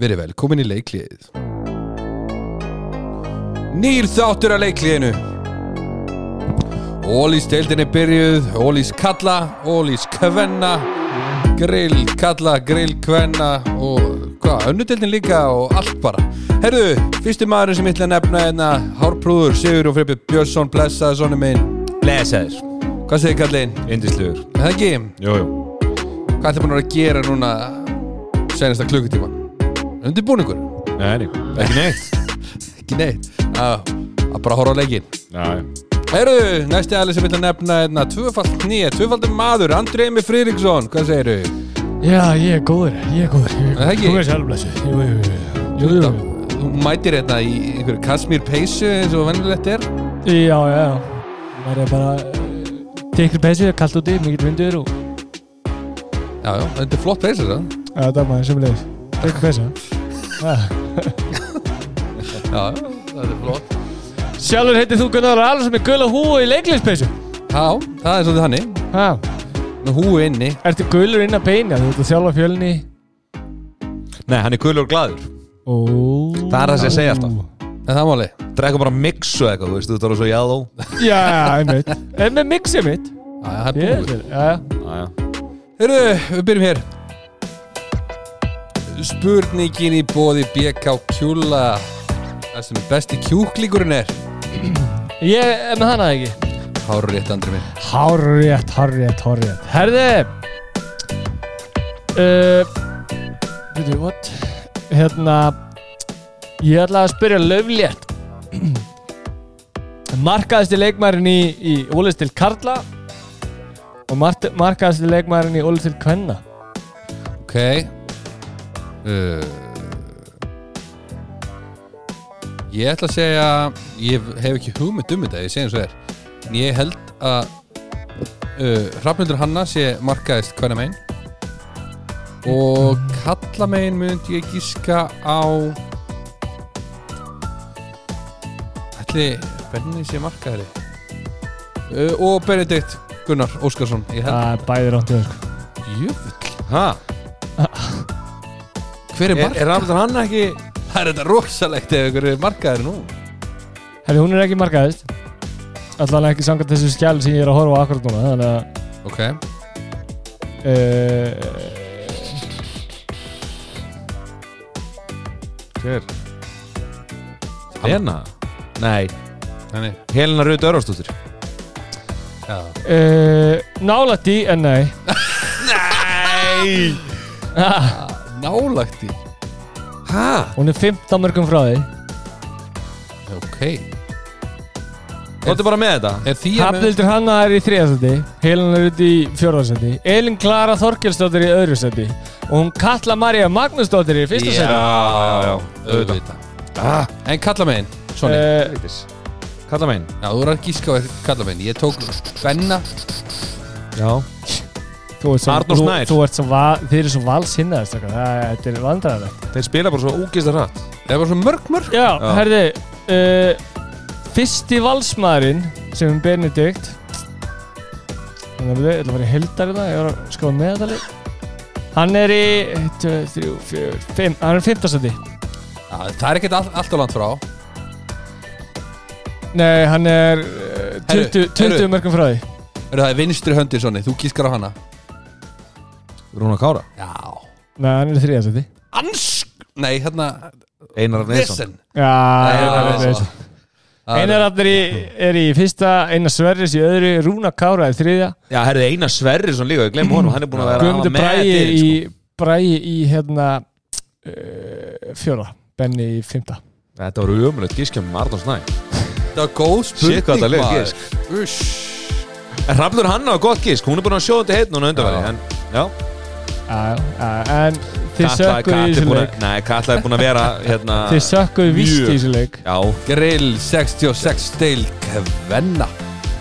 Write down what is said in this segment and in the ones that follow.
Verið velkomin í leikliðið. Nýr þáttur að leikliðinu. Ólís deildin er byrjuð Ólís kalla, Ólís kvenna Grill kalla, grill kvenna Og hvað, önnudeildin líka og allt bara. Herðu, fyrsti maðurinn sem ég ætla að nefna hérna Hárprúður, Sigur og Freypið Björnsson Blessaði svona minn. Blesaður Hvað segir kallinn? Indislegur Er Það ekki? Jú, jú. Hvað ætla vera að gera núna Senasta klukkutíman? Undirbúningur? Nei, nei, ekki neitt. Ekki neitt. Að að bara horfa á leikin Herru, næsti aðli sem vil að nefna hérna, tvöfald nýja, tvöfaldur maður, Andri Emi Friðriksson, hvað segirðu? Já, ég er góður, ég er góður. Er það ekki? Þú er sjálfblessu Jú, jú, jú. Þú mætir hérna í einhverju Kasmír peysu eins og vennilegt er? Já, já, já Það er bara uh, Tekri peysi, kallt úti, mikill vindur og Já, já, þetta er flott peysa það Já, það er maður sem leiðis Tekri peysi Já. Já, það er flott. Sjálfur heitir þú Gunnar Alvar sem er gula húu í leiklispeysu Já, það er svolítið hannig Nú húi inni. Ertu gulur inn að beina, þú ert að þjálfa fjölni? Nei, hann er gulur og glaður. Ó. Það er það sem ég segi alltaf. Er það máli? Drekka bara mix og eitthvað, þú veist, þú ert svo jáðó Já, einmitt. Er með mixið mitt. Það er búið. Herru, við byrjum hér Spurningin í bóði BK Kjúla. Það sem besti kjúklíkurinn er. Ég er með hana ekki. Hárur rétt andri minn. Hárrétt, hárrétt, hárrétt. Herði! Uh, Veitu, what? Hérna Ég ætla að spyrja löflétt Markaðasti leikmærin í, í Ólistil Karla og mart- markaðasti leikmærin í Ólistil Kvenna. Ok uh, Ég ætla að segja Ég hef ekki hugmynd um þetta Ég segi eins og er En ég held að uh, Hrafnildur Hanna sé markaðist hvernig megin Og kalla megin myndi ég gíska á Ætli Benni sé markaðari uh, Og Benedikt Gunnar Óskarsson Ég held Það er bæði rántið sko. Jöfull Hæ? Hver er Er, markaðari? er Rafnir hann ekki Það er þetta rosalegt ef ykkur er markaðari nú. Herði, hún er ekki markaðist. Allan ekki samkvæmt þessu skjál sem ég er að horfa á akkurat núna Þannig að Ok. Uh, Hver? Lena? Nei, Þannig Helena Rauð Örvarsdóttir. Já. Uh, Nálætt í, en nei. Nei! Ah, Nálagt í Hæ? Hún er 15 mörgum frá því. Ok. Þóttu bara með þetta. Er því að með Hafnildur Hanna er í þriðarsæti Helena er út í fjórðarsæti Elin Klara Þorkelsdóttir í öðru sæti Og hún Katla Maria Magnúsdóttir í fyrsta sæti. Já, já Auðvitað. ah, En kalla megin Svona uh, Kalla megin. Já, þú er að gíska á kalla megin. Ég tók Benna. Já Þú ert svo, Arnór þú, þú ert svo val, Þið eru svo valsinnaðist Þetta er vandræðilegt Þeir spila bara svo úgist að rætt Það var svo mörg mörg. Já, Já. herði uh, Fyrsti valsmaðurinn sem er Benedikt. Þannig að við ætla að fara í heldar þetta Ég var að skoða meðalið. Hann er í 1, 2, 3, 4, 5 Hann er í 15 seti Já, Það er ekkert all, allt á land frá. Nei, hann er uh, 20, Herru, 20 herru. mörgum frá því. Er það vinstri höndin svona Þú gískar á hana Rúna Kára? Já. Nei, hann er í þriða seti Ansk Nei, hérna Einar Arneinsson Vesen. Já, Einar það er er í, er í fyrsta Einar Sverris í öðru Rúna Kára í þriðja. Já, herrið Einar Sverrisson líka, ég glemur honum Hann er búin að vera Guðmundur með Bræi til, í, sko. Bræi í hérna uh, fjóra Benni í fymta Þetta var umröð gískja með Arnór Snæ. Það var góð spurning Shit, hvað þetta leið maður. gisk. Uss. En Hrafnur Hanna var gott gísk, hún er búin að sjóða þetta heit núna undanværi Já. En, já, en þið sökkuðu í þessu leik. Nei, Katla er búin að vera hérna Þið sökkuðu víst í þessu leik. Já, Grill 66 steil Kvenna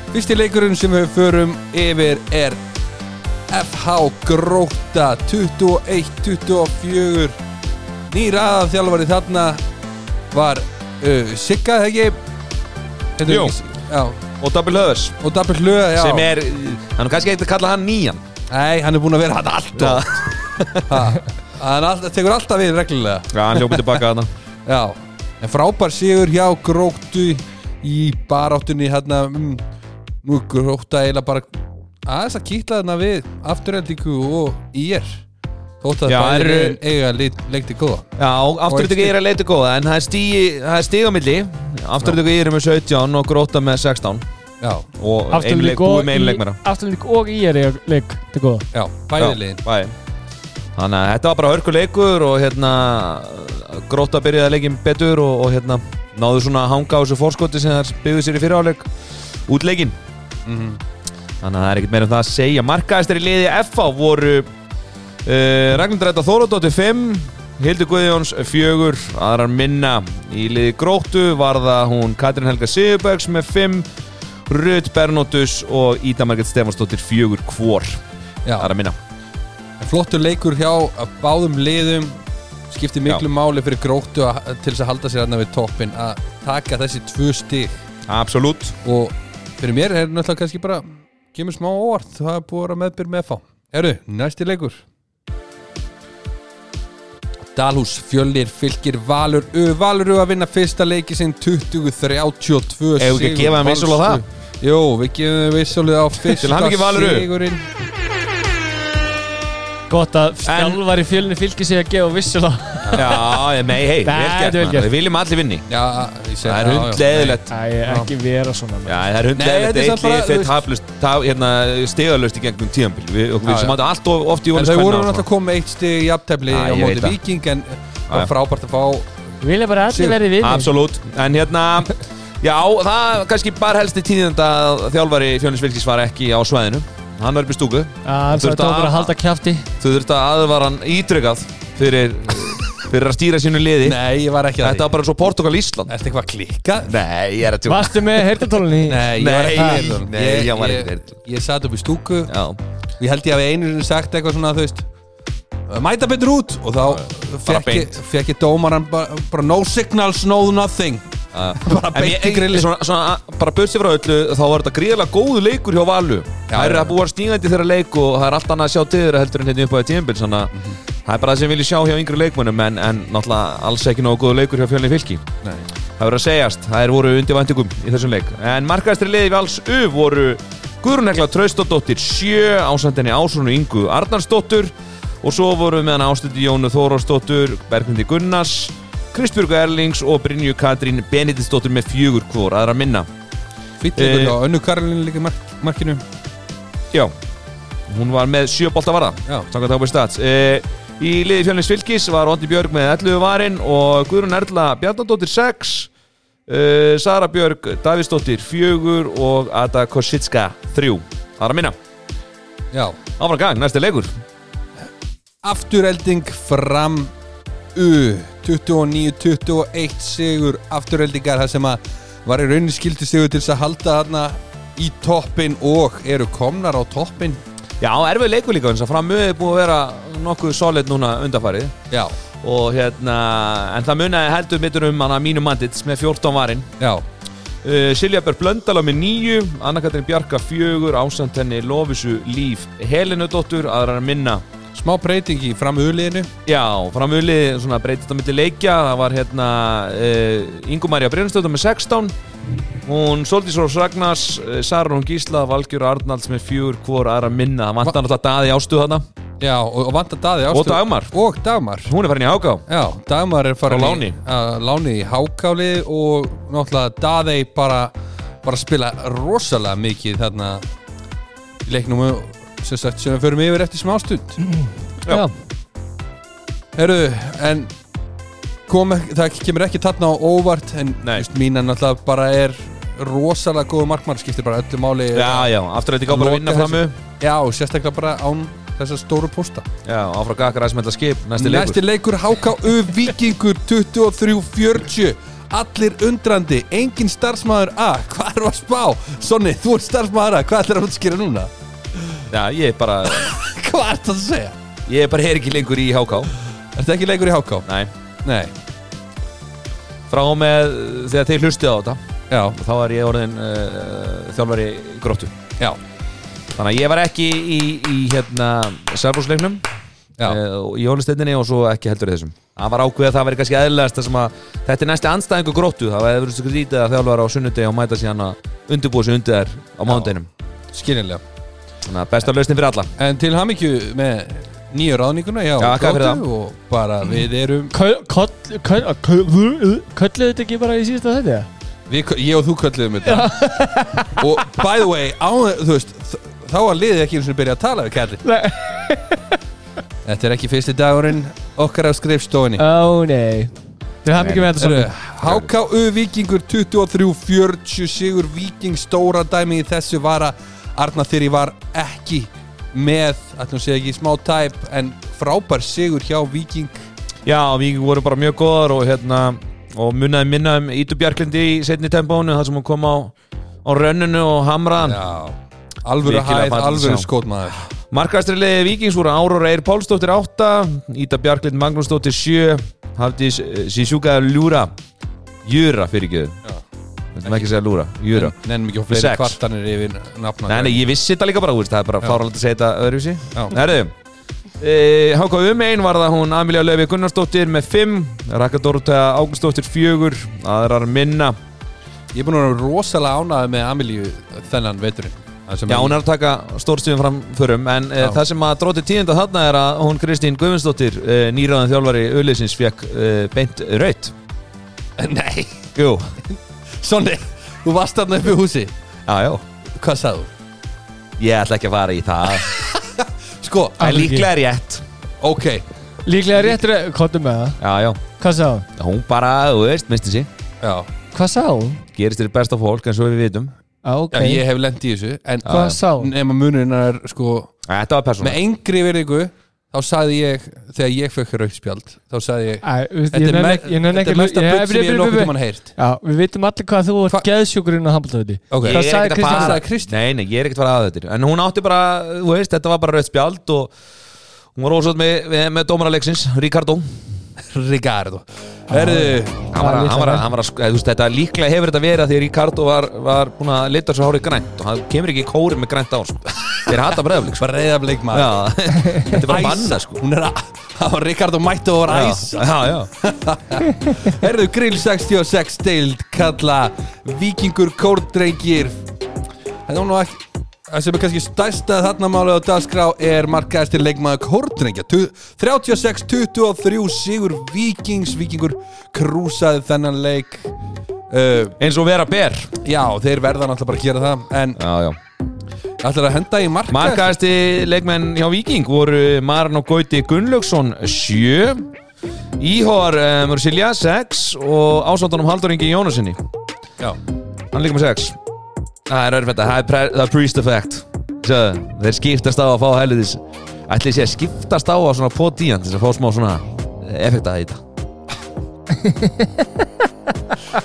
Fyrsti leikurinn sem við förum yfir er FH Gróta 21-24 Nýr aðalþjálfari þarna var uh, Sigga, Já, og Double Höðers Sem er, hann er kannski eitthvað að kalla hann nýjan Nei, hann er búinn að vera hann alltaf, tekur alltaf við reglulega. Já, hann hljópið tilbaka þarna. Já, en frábær sigur hjá gróttu í baráttunni hérna um, nú er grótta eiginlega bara aðeins að kýtla þarna við afturhendingu og ír þótt að það er eiga leikti góða. Já, afturöldingu er að leita góða En það er stíi, það er stíg á milli. Afturöldingu er með 17 og gróta með 16 Já, Og einleik, búið með einleik meira. Afturlík og í er ég leik til góða? Já, bæði liðin. bæði. Þannig að þetta var bara hörkuleikur og hérna Gróta byrjaði að leikin betur og, og hérna náðu svona að hanga á þessu fórskoti sem þær byggðu sér í fyriráleik út leikin Mhm. Þannig að það er ekkert meira um það að segja. Markaðistar í liði FH voru uh, Ragnhildur Rætta Þóradóttir 5 Hildur Guðjóns 4 aðrar minna. Í liði Gróttu var það hún Katrin Helga Sigurbergs með 5 Rut Bernóttus og Ída Margret Stefansdóttir 4 hvor. Já, aðrar minna. Flottur leikur hjá báðum liðum skiptir miklu máli fyrir gróttu að, til þess að halda sér hérna við toppin að taka þessi tvö stig. Absolutt. Og fyrir mér er náttúrulega kannski bara kemur smá óvart, það er búið að vera meðbyr með fá Herru, næsti leikur. Dalhús, Fjölnir, Fylkir, Valur Ö, Valur eru að vinna fyrsta leiki sinn 20-32 Eigum við ekki að gefa þeim vissul á það? Jú, við gefum vissulið á fyrsta sigurinn. Gott að þjálfar í fjölni fylgir sig að gefa vissula Já, mei, hei, Nei, vel þetta er gert vel maður. gert. Við viljum allir vinni. Já, Það er hundleðilegt Æ, ekki vera svona Já, það er hundleðilegt þetta er eitt samt bara, lið þú fyrir veist- taplust, ta, hérna, stigalust í gegnum tíðanbíl Við, við sem já. áttu allt of, oft í En Jónis þau voru náttúrulega komið eitt stig í jafntefli Já, á móti það. Viking en það var frábært að fá Vilja bara allir verið við Absolutt, en hérna Já, það kannski bara helst í tíðanda að þjálfari Fjónis Vilkis var ekki á svæðinu. Hann var upp í stúku. Hann sagði Þurfti að halda kjafti. Þú þurft að aðvara hann ítryggað fyrir, fyrir að stýra sínu liði. Nei, ég var ekki að Þetta var bara svo Portugal-Ísland Ertu eitthvað að klikka? Nei, ég er að tjóka Varstu með heyrtartólunni? Nei, ég var ekki að nei, Ég- ég var ég- ekki að heyrða. Ég satt upp í stúku. Já, Ég held ég að einu sinni sagt eitthvað svona þú veist Mæta betur út. Og þá ég, fekk ég dómaran bara, bara no signals, no nothing Bara ég, í grillið. svona, svona, bara börsi frá öllu þá var þetta gríðarlega góðu leikur hjá Valu það er að búa stígandi þeirra leik og það er allt annað að sjá þeirra heldur en hérna upp á því tímabil þannig að Mhm. það er bara það sem við viljum sjá hjá yngri leikmönnum en, en náttúrulega alls ekki nógu góðu leikur hjá fjölni fylki. Nei. það verður að segjast, það er voru undir væntingum í þessum leik. En markaðistri liði við alls U voru Guðrún Hekla Traustóttir 7 ásandinni Ásrunu Ingu Arnarsdóttur. Og svo voru við með hann ástundi Jónu Þórósdóttur Bergmundi Gunnars Kristbjörgu Erlings og Brynju Katrín Benediktsdóttur með fjögur hvor aðra minna. Fýtleikur Eh, hjá Önnu Karolín líka mark, markinu? Já, hún var með sjö bolta varða Já. Samkvæmt ábæð stats. E, Í liði fjölnins fylgis var Ondi Björg með 11 varin og Guðrún Erla Bjarnadóttir 6 e, Sara Björg Davíðsdóttir 4 og Ada Kositska 3 Aðra minna. Já. Áfram gang, næsti leikur. Afturelding fram U 29-21 sigur aftureldingar það sem að var í rauninni skildi sigur til að halda þarna í toppin og eru komnar á toppin Já, erfið leikur líka eins að framöðu er búið að vera nokkuð solid núna undarfarið Já, og hérna, en það munaði heldur mittur um hana mínu mandits með 14 varin. Já, Uh, Silja Björn Blöndal á með nýju Anna-Katrin Bjarka fjögur Ásand henni Lofisu Líf Helinudóttur aðrar að minna smá breyting í fram U-liðinu Já, framöli svona breytist á milli leikja. Það var hérna uh, Ingu Marja Brynnstöðum með 16 hún Soldís Rós Ragnars uh, Sarun Gísla, Valgjur Arnalds með fjögur hvor aðra að minna, það vantar náttúrulega daði ástuð þarna. Já, og, og vantar Daði og ástöð Dagmar, Og Dagmar. Hún er farin í ágá Já, Dagmar er farin láni. í uh, láni. Í hákáli og náttúrulega Daði bara bara spila rosalega mikið þarna í leiknum. og sem sagt sem við förum yfir eftir smástund Já. Herru, en kom, ekki- það kemur ekki þarna á óvart en Nei. just, mína náttúrulega bara er rosalega góð markmann skiptir bara öllu máli Já, já, aftur að þetta gáð bara að vinna Loka framu Já, sérstaklega bara án þessar stóru posta Já, áfram gakar aðsmenta skip, næsti leikur Næsti leikur HKU Vikingur 23-40 Allir undrandi, engin starfsmæður A Hvað er að spá? Sonni, þú ert starfsmæður A, hvað ætlar að útskýra núna? Já, ég er bara, Hvað ert það að segja? ég er bara her ekki lengur í HK Ertu ekki leikur í HK? Nei, Nei, frá og með þegar þeir hlustið á þetta já, þá er ég orðin uh, þjálfari gróttu. Já. Þannig að ég var ekki í, í hérna Særbúsleiknum Já. uh, í hólustendinni og svo ekki heldur í þessum. Það var ákveðið að það veri kannski eðlilegast það sem að þetta er næsti andstæðingu gróttu. Það verið svo lítið að þjálfara á sunnudegi og mæta síðan að undirbúa sig undir þær á mánudeinum skiljanlega þannig að besta lausnin fyrir alla. En til hamingju með nýju ráðninguna Já, Já, takk fyrir Gróttu Og bara við erum Kölluðu þetta ekki bara í síðasta þetta? við, Ég og þú kölluðum þetta. Og by the way á, Þú veist þ- Þá var liðið ekki eins og byrja að tala við kallið Nei. Þetta er ekki fyrsti dagurinn Okkar á skrifstofunni. Ó nei. Til það mikið með þetta Heyrðu, svona HKU Víkingur 23-40 Sigur Víking stóra dæmi í þessu var að Arna Þyri var ekki með, ætlum sé ekki smá tæp en frábær sigur hjá Víking. Já, við vorum bara mjög góðar og hérna og munnaði minna um Ítu Bjarklindi í setni tempónu þar sem hún kom á, á rönnunu og hamraðan. Já, alvöru hæð, að alvöru skótmaður Markaðstriðlegi Víkings voru Áróra Eir Pálsdóttir 8 Íta Bjarklind Magnúsdóttir 7 Hafdís uh, Sísjúka Ljúra Júra fyrir ekki Já. Þetta er ekki að segja Lúra, Júra Nennum ekki á fleiri Sex. kvartanir yfir nafna Nei, nei, ég vissi þetta líka bara, veist, það er bara fáralegt að segja þetta öðruvísi. Já. Herðu e, Háka um einn var það hún Amelía Löfi Gunnarsdóttir með 5 Raka Dóruta Ágústóttir 4 Aðrar minna. Ég er búin að vera rosalega ánægð með Amelíu þennan veturinn. Það sem Já, hún er að taka stórstíðum fram förum En e, Já. það sem að dróti tíðinda þarna er að hún Kristín Guðmundsdóttir e, Nýraðan þjálfari Ulisins fekk e, beint raut Nei, Jú, Sonni, þú varst þarna uppi í húsi. Já, já. Hvað sagðu? Ég ætla ekki að fara í það. Sko, Það er líklega rétt. Ok. Líklega réttur Kottum með það. Já, já. Hvað sá hún? Bara, þú veist, misti sig. Já, Hvað sá hún? Gerist þér besta fólk eins og við vitum. Á, ok. Já ég hef lent í þessu En Hvað sá hún? nema munurinn er sko Þetta var persóna Með engri verðingu Þá sagði ég Þegar ég fekk rauðspjald Þá sagði ég Þetta er, nenni me ekki- ég nenni þetta ekki mesta ég- bull sem ég byrju. tímann heyrt. Já, við vitum allir hvað þú ert geðsjúkurinn á handbóltöði er sagði að Kristín? Nei, nei, ég er ekkert að fara að þetta En hún átti bara, þú veist, þetta var bara rauð spjald og hún var ósvöld með, með, með dómaralegsins, Ricardo Ricardo. Herðu var, var, var þetta líklega hefur þetta verið að því Ricardo var, var búin að lita svo hárið grænt og hann kemur ekki í kóri með grænt ár sko. þeir hata sko. Bara reyðableik maður. Já, þetta er bara banna sko. Það var Ricardo mættu og var æs. Herðu grill 66 deild Kalla Víkingur kórdrengir Það er nú ekki Það sem er kannski stærsta þarna málið á dagskrá er markaðistir leikmaður kórdrengja 36-23 sigur Víkings. Víkingur krúsaði þennan leik. Uh, eins og vera ber. Já, þeir verða náttúrulega bara að gera það En já, já. ætlar að henda í markaðist Markaðasti leikmenn hjá Viking voru Maran og Gauti Gunnlaugsson 7 Íhóar um, Silja 6 og ásvandunum Haldur Ingi Jónasinni Já, hann líka með 6 það er það er, pre- það er priest effect. Sjöðu, þeir skiptast á að fá helvitis. Ætli sé að skiptast á að svona på dían til þess að fá smá svona effekta í þetta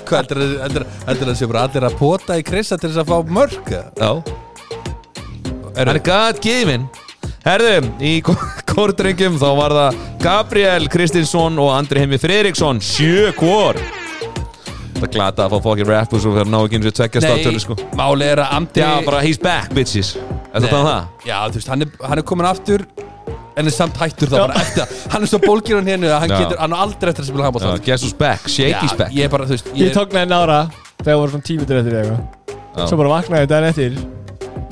hvað heldur að- að það sé bara allir að pota í krissa til þess að fá mörg já, hann er god given. Herðu, í kórdrengjum þá var það Gabriel Kristinsson og Andri Heimi Fredriksson sjö kór Það glata að fá fokkin rappus og það ná ekki eins og tvekja státtölu sko máli er að Amdi Já, bara he's back bitches Er þetta um það? Já, þú veist, hann er, hann er komin aftur en er samt hættur þá bara eftir að hann er svo bólgir hann hérna að hann Já. getur, hann er aldrei eftir að spila Já, handbólta guess who's back, Shaky's back ég er bara, þú veist, Ég ég, tók næði nára þegar voru svona tímitur eftir eða eitthvað Já. Svo bara vaknaði daginn eftir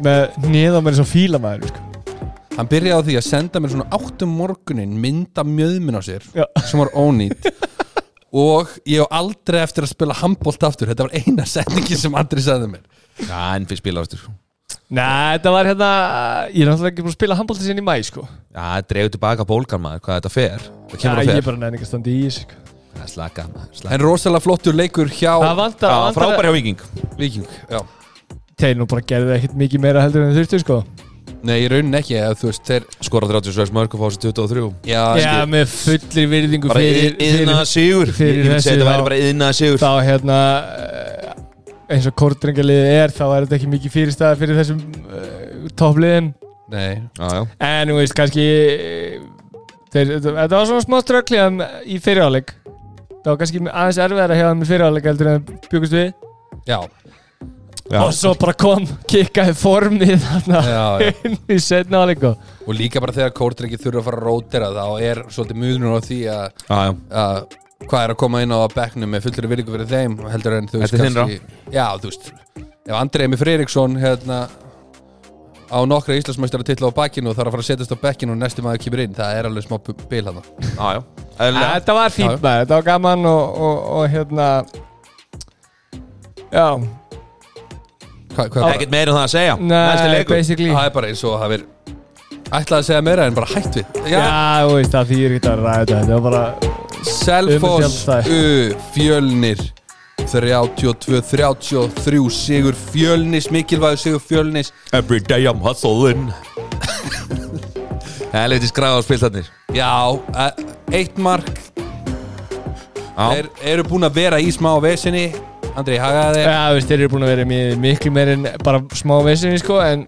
með nýða mér svo fíla maður sko. hann byrjaði á því að senda mér svona áttum morgunin mynda mjöðmin á sér Já. sem var ónýtt og ég hef aldrei eftir að spila handbólt aftur þetta var eina setningi sem Andri sagði mér Já, en fyrir spilaðastur Nei, þetta var hérna Ég er náttúrulega ekki búin að spila handbólti sinni í mæ sko. Já, dreifur tilbaka bólgan maður, hvað þetta fer Það Já, kemur að ég fer er bara nefn ekki að standa í sko. Það er slaka slaka en rosalega flottur leikur hjá Já, frábær hjá Viking Viking já. Þeir nú bara gerðu ekkert mikið meira heldur en þurftu sko. Nei, í raunin ekki eða, þú veist, þeir Skora 36 mörg og fá sér 23 já, Já, með fullri virðingu Bara fyrir, yðna fyrir sigur fyrir Ég myndi þessu segja þetta væri þá- bara yðna sigur þá hérna eh, eins og kórdrengjaliðið er þá er þetta ekki mikið fyrirstæða fyrir þessum uh, toppliðin. Nei, Já, já. En þú veist kannski eh, þeir, þetta var svona smá ströggli í fyriráleik það var kannski aðeins erfiðar að hefa með fyriráleik heldur en byggust við. Já Já. og svo bara kom, kikkaði formið þarna Já, já. inn í setna áleik og Og líka bara þegar kórdrengi þurfa að fara að rótera þá er svolítið muðnur á því að, Já, já, að hvað er að koma inn á bekknum með fullri virðingu fyrir þeim heldur en þú veist Þetta er þinn Já, þú veist Ef Andrei með Freiriksson hérna á nokkra Íslandsmeistara titla á bakkinu og þarf að fara að setjast á bekkinu og næsti maður kemur inn það er alveg smá bu- bil hann já. Eðlilega. þetta var fínt maður, þetta var gaman og, og, og hérna já, Ekkert meira um það að segja. Það er bara eins og það er ætlaði að segja meira en bara hætt við. Já, þú veist, það þýr ekki að ræða þetta. Bara, Selfoss. U Fjölnir 32-33 sigur Fjölnis mikilvægur sigur Fjölnis. Every day I'm hustling. Það er litið skræða á spiltarnir já, eh, eitt mark. Já, er, eru búin að vera í smá vesinni Andri, hagaði þér já, þú veist, þeir eru búin að vera mjög, miklu meir en bara smá vissinni, sko, en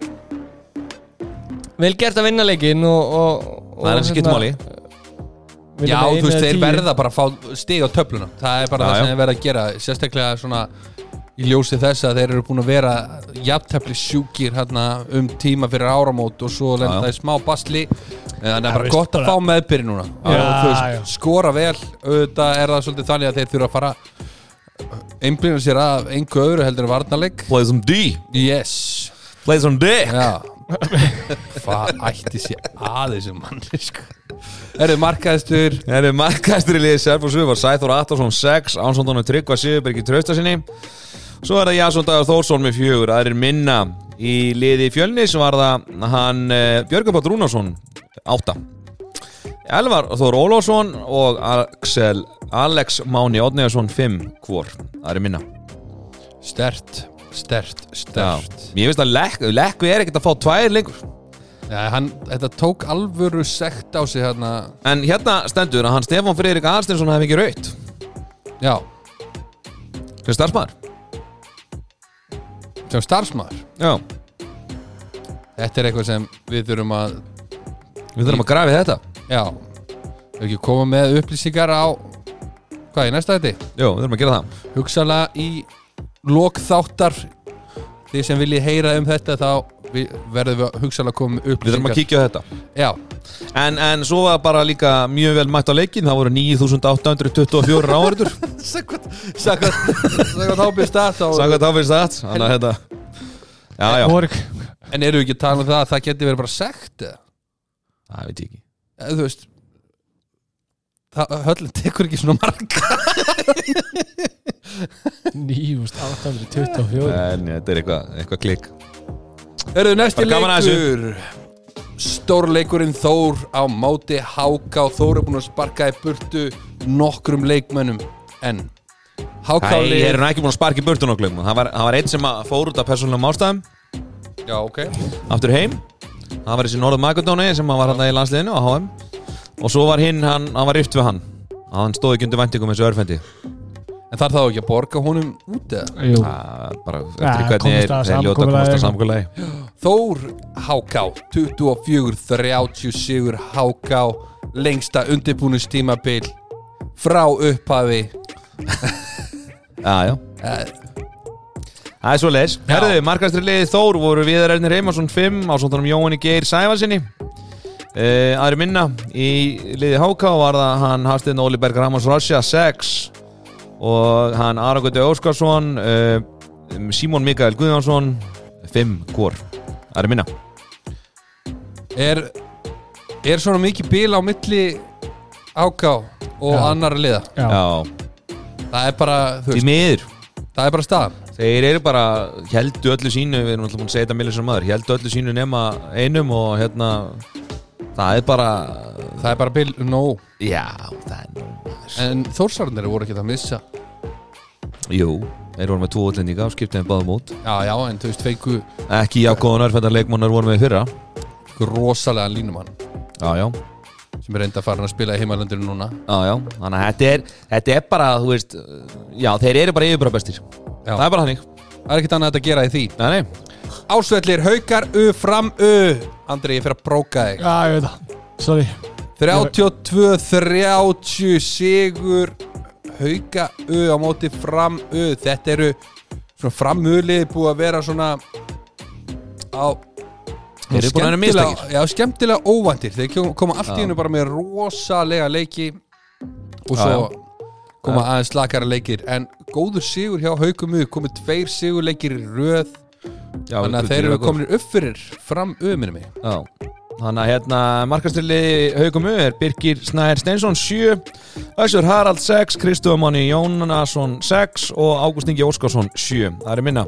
vel gert að vinna leikinn og, og, og það er eins og skipt máli Já, þú veist, þeir verða bara að fá stig á töfluna Það er bara Já, það já. sem þeir verða að gera Sérstaklega svona í ljósi þess að þeir eru búin að vera jafntefli sjúkir hérna um tíma fyrir áramót og svo lenda Já, já. það í smá basli en það er bara veist, gott að bara- fá meðbyrði núna Já, og þú já. veist, skora vel auðvitað er það svolítið þannig að þeir þurfa að fara einblýna sér að einhver öðru heldur en varnarleik. Play some D. Yes. Play some dick Já. Hvað ætti sér að þessum manni sko. Erðu markaðistur Það eru markastur í liðið Selfoss var Sæþór Attarsson 6, Ánsson Tryggva Sigurbergi Trausta sinni. Svo er það Jasson Dagur Þórsson með fjögur er minna í liði fjölnis var það hann Björgur Pátt Rúnarsson 8 Elvar Þór Ólásson og Axel Alex Máni Odnegarsson 5 hvor? Það er minna. Stert, stert, Já. stert Mér finnst að Lekku Lekku er ekkert að fá tvær lengur. Já, hann, þetta tók alvöru sekt á sig hérna. En hérna stendur að hann Stefán Freyrik Aðarsteinsson hefði ekki raut Já, Sem starfsmæður sem starfsmaður? Já. Þetta er eitthvað sem við þurfum að Við þurfum að grafi þetta. Já, við ekki koma með upplýsingar á Hvað, í næsta þetta? Jó, við þurfum að gera það. Hugsalega í lok þáttar. Þið sem viljið heyra um þetta þá við, verðum við hugsalega að koma með Við þurfum að kíkja á þetta. Já, En, en svo var bara líka mjög vel mætt á leikin Það voru 9824 áhörður Sækvæmt Sækvæmt hábið start Sangat áfyrst það Þannig að þetta Já, já, Borg. En eru við ekki að tala um það að það geti verið bara sekt eða? það veit ég ekki þú veist Höllin tekur ekki svona marga 9824 En þetta er eitthvað, eitthvað klikk Eru þið næsti leikur. Stórleikurinn Þór á móti Háká Þór er búin að sparka í burtu nokkrum leikmönnum en Háká ég er nú ekki búin að sparka í burtu nokkuð það var, það var einn sem að fór út af persónulegum ástæðum. Já, ok. Aftur heim. Það var þessi Norður Magadóni sem var hann í landsliðinu á HM Og svo var hinn, hann, hann var rift við hann. Hann stóð ekki undir væntingum eins og örfendi. En þarf þá ekki að borga honum út eða? Jú, Það bara Ja, eftir hvernig komist er að þeir ljóta að komast að samkvæmlega Þór Háká 24-30 sigur Háká lengsta undirbúnustímabil frá upphafi. Já, já. Eh, Það er svo leis Já. Herðu, markastri liðið Þór voru Viðar Ernir Heimarsson 5 ásóttanum Jóhanni Geir Sævalsinni uh, Aðri minna í liðið HK var það hann Hafsteinn Óli Berg Ramos Rosja 6 og hann Aragundi Óskarsson uh, Símon Mikael Guðjónsson 5 hvor. Aðri minna. Er, er svona mikið bil á milli Háká og Já. annara liða? Já, Já, Það er bara, veist, það er bara staðan. Þeir eru bara, heldu öllu sínu Við erum alltaf búin að segja þetta millir sem maður Heldu öllu sínu nema einum og hérna Það er bara Það er bara bil, no. Já, það er nú En Þórsarnir voru ekki að missa. Jú, þeir voru með tvo skiptið þeim báðum út. Já, já, en þú veist, feiku Ekki jákóðan örfændar leikmannar voru með fyrra. Rosalega línumann. Já, já, sem er reynda að fara að spila í heimalandinu núna. Já, já. Þannig að þetta er, þetta er bara, þú veist Já, þeir eru bara yfirbara bestir Já. Það er bara þannig. Það er ekkert annað að gera í því. Nei, nei, Ásvellir, haukar, u, fram, u. Andri, ég fer að bróka þig. Já, ég veit það. Sorry. 32-30 sigur. Hauka, u á móti fram, u. Þetta eru svona framhulið búið að vera svona á mistakir. já, skemmtilega óvæntir. Þeir kom- koma allt í Já. hennu bara með rosalega leiki og svo Já, koma aðeins slakara leikir. En góður sigur hjá Haukumu komið tveir sigurleikir í röð Já, þannig að þeir eru komin upp fyrir fram öminni mig Já. Þannig að hérna markastili haugum er Birgir Snær Steinsson 7 Össur Harald 6 Kristofur Máni Jónasson 6 og Ágúst Ingi Óskarsson 7 Það er minna.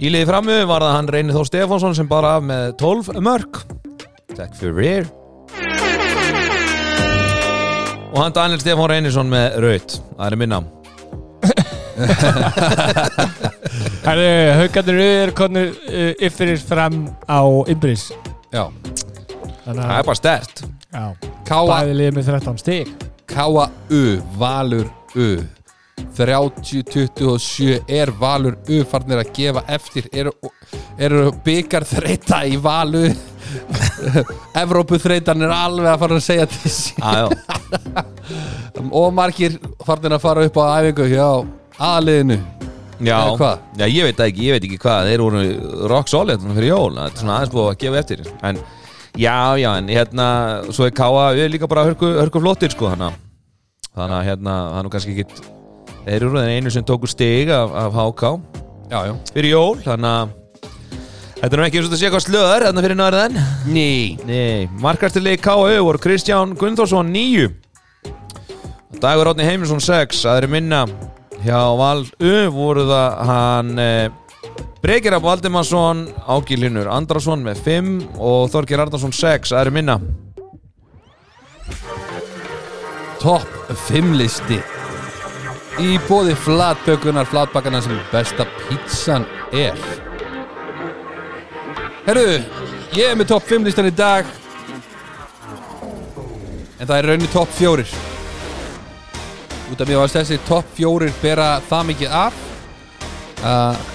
Í liði framu var það hann Reynir Þór Stefánsson sem bara af með 12 mörg Takk fyrir Og hann Daniel Stefán Reynisson með raut Það er minna Herðu, haugarnir er konur uh, yfir fram á Imbris já, Þannig Það að er bara stert já, Káa bæði liðið með 13 stig. K.A.U. Valur U. 30-27 er Valur U farnir að gefa eftir. Eru, eru byggar þreita í Valu Evrópu þreitan er alveg að fara að segja til já. Og margir farnir að fara upp á æfingu hjá aðliðinu Já, já, ég veit það ekki, ég veit ekki hvað. Þeir voru rock solid fyrir jól Það er svona aðeins búið að gefa eftir. En já, já, en hérna Svo er Káa, við líka bara hörku, hörku flottir sko, hana. Þannig að hérna Það er nú kannski ekki Þeir eru þeir einu sem tóku stig af, af HK Já, já. Fyrir jól, þannig að Þetta er nú ekki eins og þetta sé hvað slöður Þannig fyrir náðurðan Ný Nei, markastilegi K.A.U. voru Kristján Gunnþórsson 9 Dagur Átni Heimisson 6 aðri minna hjá Val U voru það hann eh, Brekir Valdimarsson Ági Linur Andrason með 5 og Þorgir Arnarsson 6 aðri minna. Topp 5 listi. Í bóði flatbökunar Flatbakana sem besta pizzan er. Herru Ég er með topp 5 listan í dag. En það er raunni topp 4 Út af mér varst þessi topp 4 bera það mikið af uh,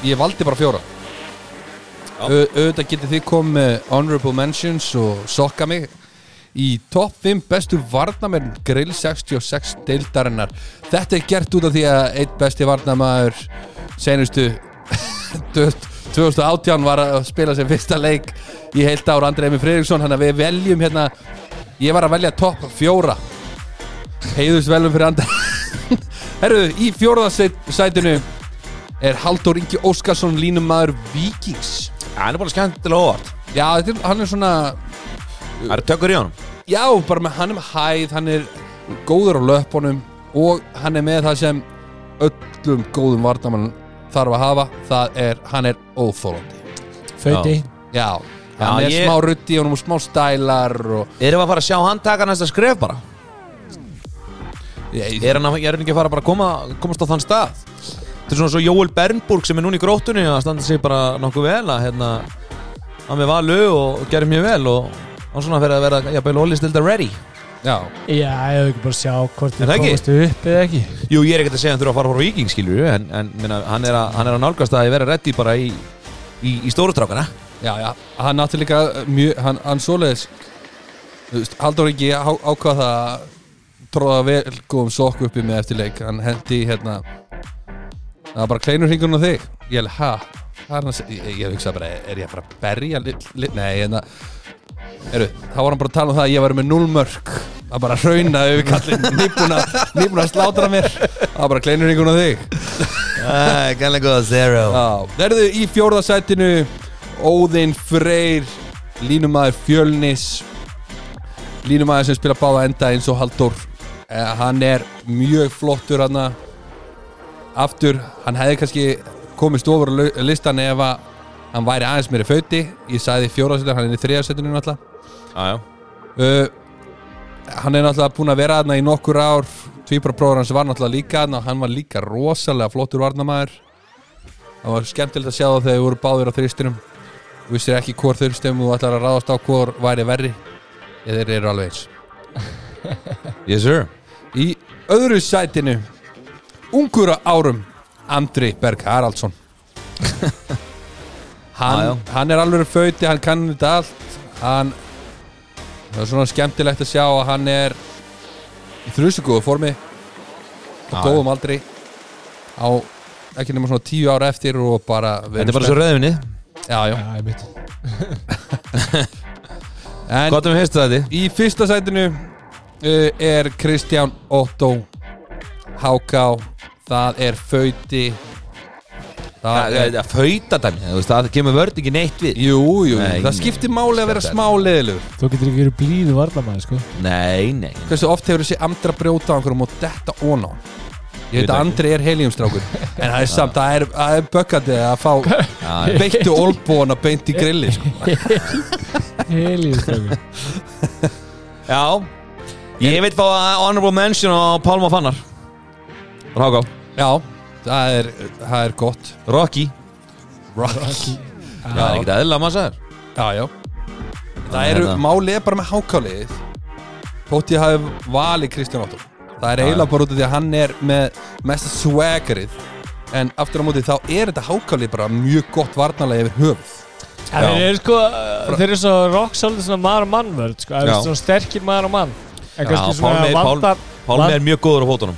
Ég valdi bara fjóra. Auðvitað getið þið komið honorable mentions og sokka mig í topp 5 bestu varnamenn grill 66 deildarinnar. Þetta er gert út af því að einn besti varnamaður senustu 2018 var að spila sem fyrsta leik í heilt ár Andrei Emi Fredriksson hann að við veljum hérna ég var að velja topp fjóra heiðust velum fyrir Andrei herruðu, í fjóraðasætinu er Halldór Ingi Óskarsson línumæður Víkings. Það er bara skemmtilega óvart. Já, þetta er, hann er svona Það eru tökur í honum. Já, bara með hann er með hæð, hann er góður á löpunum og hann er með það sem öllum góðum varnamann þarf að hafa, það er, hann er óþólandi. Föti Já, hann Já, er ég- smá ruddi og hann er smá stælar og Erum við að fara að sjá hann taka næsta skref bara? Er hann, er ekki að fara bara að koma, komast á þann stað? Þetta er svona svo Jóel Bernburg sem er núna í gróttunni að standa sig bara nokkuð vel að hérna hann með valu og gerir mjög vel og hann svona fyrir að vera jafnvel ólistildar ready. Já, Já, ég hef ekki bara sjá hvort þið það ekki? komast upp eða ekki. Jú, ég er ekkert að segja að hann þurfa að fara frá Viking skilur en, en minna, hann, er að, hann er að nálgast að ég vera ready bara í, í, í stórustrákana já, já, hann átti líka mjög, hann, hann svoleiðis þú veist, Halldór ekki á, ákvað það að tróða vel góðum sokku uppi með eftir leik, hann hendi hérna það var bara kleinur hringunum á þig. Ég held, að segja ég, hugsa bara, er ég að fara að berja nei, hérna Eru, þá var hann bara að tala um það að ég var með 0 mörg að bara hrauna yfir kallin nýbúna, nýbúna að slátra mér. Það var bara kleinur hringunum á þig. Gæðlega góða zero. Verðu í fjórðasætinu Óðinn Freyr Línumæður Fjölnis. Línumæður sem spila báða enda eins og Halldór eh, Hann er mjög flottur hann Aftur, hann hefði kannski komist ofur listan ef að hann væri aðeins meiri fauti Ég sagði fjórðasætinu, hann er í Já, já. Uh, Hann er náttúrulega búinn að vera aðna í nokkur ár. Tvíbra bróður hans var náttúrulega líka aðna og hann var líka rosalega flottur varnamaður Það var skemmtilegt að sjá það þegar þau voru báðir á þristinum. Þú vissir ekki hvor þurstum þú ætlar að ráðast á hvor væri verri. Eða þeir eru alveg eins. Yes sir Í öðru sætinu Ungur á árum Andri Berg Haraldsson. Hann, hann er alveg fauti, hann kann þetta allt. Hann það er svona skemmtilegt að sjá að hann er í þrjusugóðu formi á Já, góðum aldri á ekki nema svona tíu ára eftir og bara Þetta er bara svo rauðvinni. Já, já, ég veit en Gott um fyrstu þetta. í fyrsta sætinu er Kristján Otto Háká það er Fauti. Það er Það fauta dæmi, það kemur vörð ekki neitt við. Jú, jú, Nei, það skiptir máli að vera þetta er- smá leðilur Þú getur ekki verið blíðu varnamæði sko. Nei, nei. Hversu oft hefur þessi andra brjóta á einhverjum og detta ón á hann? Ég veit að. Andri er heliumstrákur En það er samt, það er, er bökkandi að fá beittu olbúana beint í grilli sko. Helíðstrákur Já Ég veit fá honorable mention á Pálma Fannar. Ráká Já, það er, það er gott. Rocky. Rocky. Það er ekkert eðla maður sagður. Já, já. Það eru, hérna. málið er bara með hákálið Þótt ég hafi valið Kristján Otto. Það er eiginlega bara út af því að hann er með mest swaggerið. En aftur á móti þá er þetta hákálið bara mjög gott varnalega yfir höfuð. En þeir eru sko, þeir eru svo rock svolítið svona maður og mannvörð sko, það Já. er svona sterkir maður og mann En kannski svona vandar Pálmi er mjög góður á fótunum.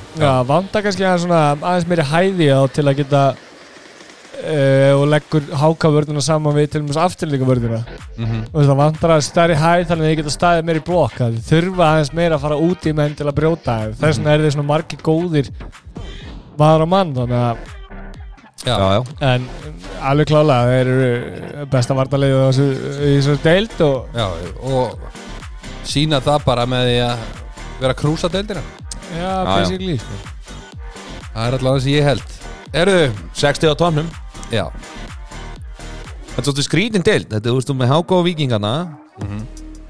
Vandar kannski aðeins svona aðeins meiri hæði á til að geta uh, og leggur hákavörðuna saman við til og með afturlíka vörðuna Mhm. og það vandar að stærri hæð þannig að þið geta staðið meiri blokk það þurfa aðeins meira að fara út í menn til að brjóta. Þess vegna er þeir svona margir góðir maður og mann þannig að Já, Já, en alveg klálega þeir eru besta varnarleiðu í þessu- í þessu deild og Já, og sína það bara með því að vera að krúsa deildina. Já, basically sko. Það er allavega sem ég held. Erðu, 60 á tónum já. Þetta er svolítið skrítin deild. Þetta er, þú veist, þú með Háka og Víkingana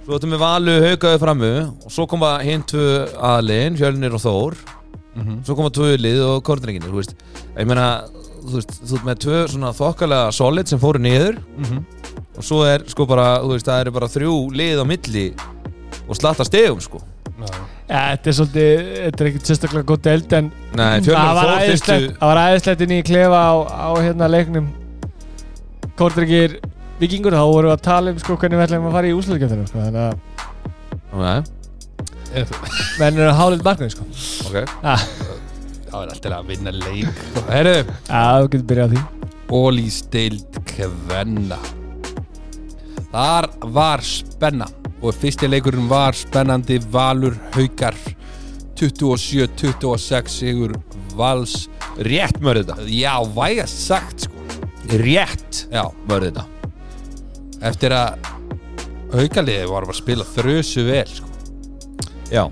Svo þetta með Valu, Haukaðu framu Og svo koma hinn tvö aðliðin Fjölnir og Þór. Svo koma tvö lið og Kortringin Þú veist, ég meina Þú veist, þú veist með tvö svona þokkalega solid sem fóru niður. Og svo er sko bara, þú veist, það eru bara þrjú lið á milli Og slatta stegum sko. Ja, þetta er svolítið þetta er ekkert sérstaklega góð deild en Nei, það var æðislegt það var æðislegt inn í klefa á, á hérna leiknum. Kortringir vikingur þá vorum við að tala um sko hvernig við ætlum að fara í úsluðkjöfninu sko, þannig að Nei, menn eru að hálið marknið sko. Ok. Ah, Það er alltaf að vinna leik. Erðu, Já, þú getur byrjað á því. Ólís deild kvenna. Þar var spenna og fyrsti leikurinn var spennandi Valur Haukar. 27-26 sigur Vals. Rétt mörðu þetta Já, væga sagt sko. Rétt Já, mörðu þetta eftir að Haukaliði var að spila þrösu vel sko. Já.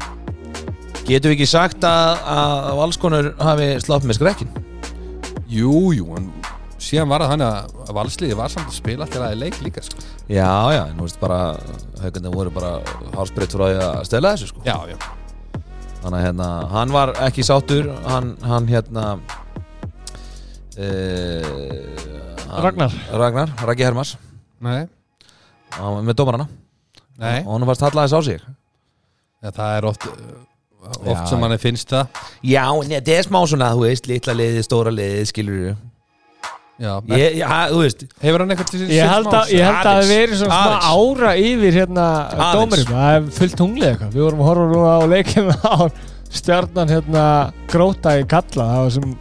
Getum við ekki sagt að, að valskonur hafi slátt með skrekkin? Jú, jú, en síðan var það hann að Valsliði var samt að spila alltaf að leik líka sko. Já, já, en þú veist bara haugandi voru bara hálsbreytt frá því að stela þessu sko. Já, já. Þannig að hérna, hann var ekki sáttur hann, hann hérna uh, hann, Ragnar. Ragnar, Raggi Hermars. Nei, hann var með dómarana. Nei. Og hann varst hallaðis á sig. Ja, Það er oft oft Já. sem manni finnst það. Já, en þetta er smá svona, þú veist, litla liðið, stóra liðið, skilur þú ég, Já, þú veist Hefur hann eitthvað til Ég held að, ég held að það hafi verið svona smá ára yfir hérna dómarum, það er fullt tunglið eitthvað. Við vorum að horfa núna á leikina á stjarnan hérna gróta í kalla, það var sem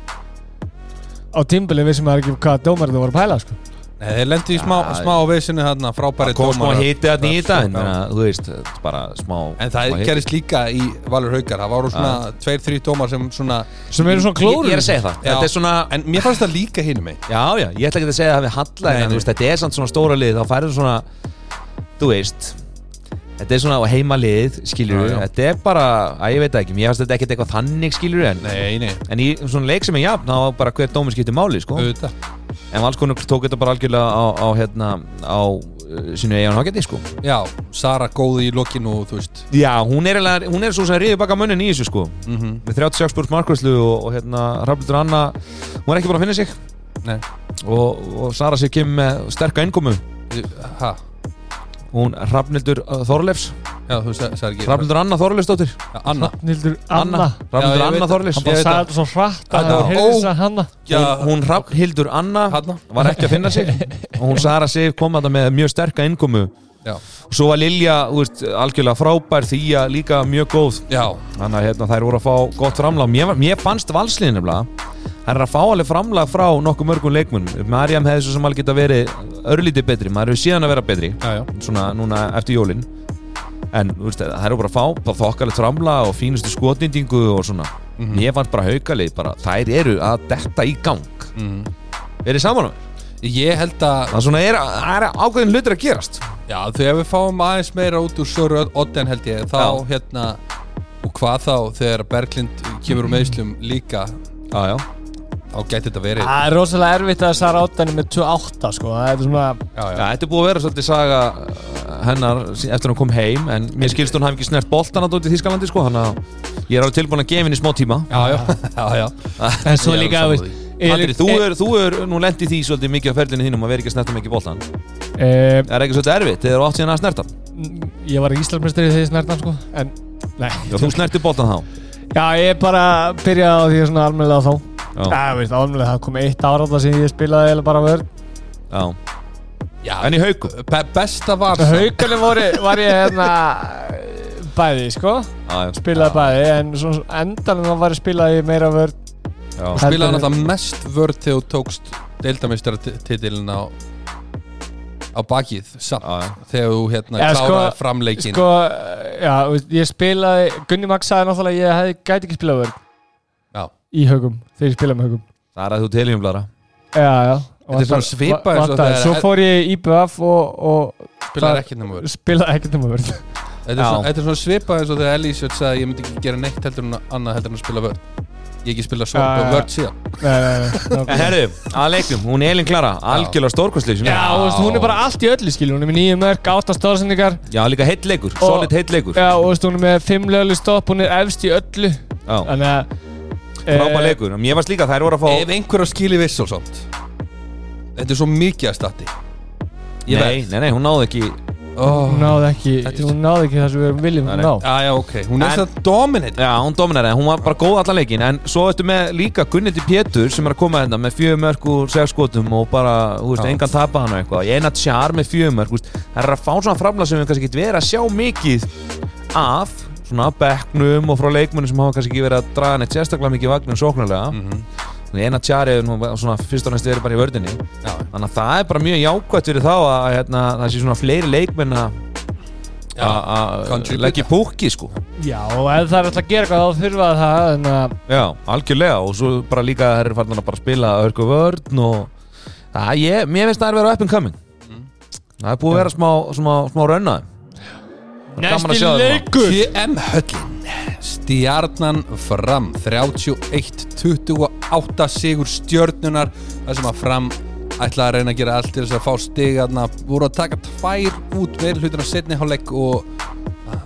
á tímbili við sem að ekki hvað dómarinn þú voru að pæla sko. Nei, þeir lendi í smá, Já, smá veisinu hérna frábæri Það kom smá dómarar. hiti að nýta en þú veist, þetta bara smá En það gerist líka í Valur Haukar. Það voru svona tveir, þrý dómar sem svona sem eru svona Ég, klóður ég er að segja það, Já. þetta er svona En mér fannst það líka hinu mig Já, já, ég ætla ekki að segja að það við halla Nei, en þú veist, þetta er samt svona stóra lið þá færðu svona, þú veist þetta er svona heima lið skilur Já, já. þetta er bara, að ég veit það ekki mér finnst þetta ekkert eitthvað þannig skilur en, Nei, nei, en í svona leik sem er jafn þá var bara hver dómur skiptir máli, sko. Auðvitað en valskonur tók þetta bara algjörlega á, á hérna, á uh, sínu eigin ágæti, sko. Já, Sara góði í veist. Já, hún er, er svo sem riði baka munnin í þessu, sko. Mm með 36 búrs markværslu og, og hérna Hrafnildur Anna, hún er ekki bara að finna sig. Og, og Sara sér kemur með sterka innkomu. Ha, hún Hrafnildur uh, Þorleifs. Hrafnildur Anna Þorleifsdóttir. Já, Anna. Nildur Anna. Þorleifs. Hann bara sagði þetta svo hratt að Anna. það þess að hanna. Hún, Hrafnhildur Anna var ekki að finna sig. Og hún Sara Sif kom að það með mjög sterka innkomu. Og svo var Lilja algjörlega frábær því að líka mjög góð. Þannig að hérna, þær voru að fá gott framlá mér, var- mér fannst valsliðin nefnilega hann er að fá alveg framlag frá nokkuð mörgum leikmunum Marjam hefði svo sem alveg geta verið örlítið betri, maður hefur síðan að vera betri. Já, já. Svona núna eftir jólin. En veist, það eru bara að fá bara þokkalegt framlag og fínustu skotnýtingu og svona, Mhm. ég fannst bara haukalið bara, þær eru að detta í gang. Mhm. er þið saman á mér? Ég held að það er svona, er, er ákveðin hlutir að gerast. Já, þegar við fáum aðeins meira út úr Söru Odden held ég Þá hérna Og hvað þá þegar Berglind kemur úr meðslum líka. Já, já, Þá gæti þetta verið Það er rosalega erfitt að Sara Óttan með 2-8 sko, það er svona Já, Já, já, þetta er búið að vera svolítið saga uh, hennar eftir að hún kom heim en mér skilst hún hafi ekki snert boltan að dóti í Þískalandi sko, hann að ég er alveg tilbúin að gefa henni smá tíma. Já, já, já, já. En svo er líka, Andri, þú er, þú er nú lent í því svolítið mikið á ferlinu þínum að vera ekki að snerta mikið boltan e, Er ekki svolítið erfitt þegar þú átt síðan að snerta? hann? Ég var sko En, nei. Já, þú snerti boltan þá. Já, ég bara byrjaði á því svona almennilega þá Já, veist, almennilega það kom eitt ára alltaf sem ég spilaði eða bara vörð já. já. En í haukum? Be Besta var voru, var ég hérna bæði, sko. Já, já, Spilaði bæði, en endanum var ég spilaði meira vörð já. Þú spilaði náttúrulega mest vörð þegar þú tókst deildamistara á á bakið samt Já, já. þegar þú hérna Já, sko- kláraði framleikin Sko, já, ég spilaði Gunni Max sagði náttúrulega að ég hefði, gæti ekki spilað vörð Já. Í haugum, þegar ég spilaði með haugum. Það er að þú teljumblara Já, já. Þetta er svona svipað eins og Vantaði. þegar- Svo fór ég í IBF og, og spilaði það- ekkert nema vörð. spilaði ekkert um vörð. Þetta er Já. svona- þetta er svona svipað eins og þegar Elísjöld sagði að ég myndi ekki gera neitt heldur en annað heldur en að spila vörð. Ég ekki spila Já, já. vörð síðan. Nei, nei, nei herru, að leiknum, hún er Elin Klara Algjörlega stórkostleik Já, hún er bara allt í öllu skil Hún er með nýju mörg, átta stóðsendingar Já, líka heitt leikur, Og- solid heitt leikur. Já, og hún er með fimm lögli stopp Hún er efst í öllu. Þannig að frábæð leikur. Mér varst líka þær voru að fá Ef einhver á skili viss og svona Þetta er svo mikið að stati Ég Nei, nei, nei, hún náði ekki oh. Hún náði ekki, Þetta er- hún náði ekki það sem við viljum Nei, að nei. ná. Já, já, ok, hún er En- það dominant. Já, hún dominari, hún var bara góð allan leikin En svo ertu með líka Gunnildi Pétur sem er að koma hérna með fjögumörk úr sexskotum og bara, þú veist, Já. engan tapa hann og eitthvað. Ég eina tjar með fjögumörk, þú veist. Það er að fá svona framlega sem við kannski ekki verið að sjá mikið af svona bekknum og frá leikmunum sem hafa kannski ekki verið að draga neitt sérstaklega mikið vagnum sóknarlega. Mm -hmm. Þannig eina tjar er nú svona fyrst og næst verið bara í vördinni Já, Þannig að það er bara mjög jákvæmt fyrir þá að hérna, það sé svona fleiri leikmenn að leggja í púki sko. Já, og ef það er alltaf að gera eitthvað þá þurfa það En að, Já, algjörlega og svo bara líka þær eru farin að bara spila hörku vörn og það, ég, mér finnst það er verið up and coming. Mm. það er búið að vera smá, smá, smá rönna Gaman að sjá það leikur. TM Höllin. Stjarnan fram 31-28 sigur stjörnunar þar sem að fram ætla að reyna að gera allt til þess að fá stig þarna. Voru að taka tvær út meira hlutin á setni hálfleik og að-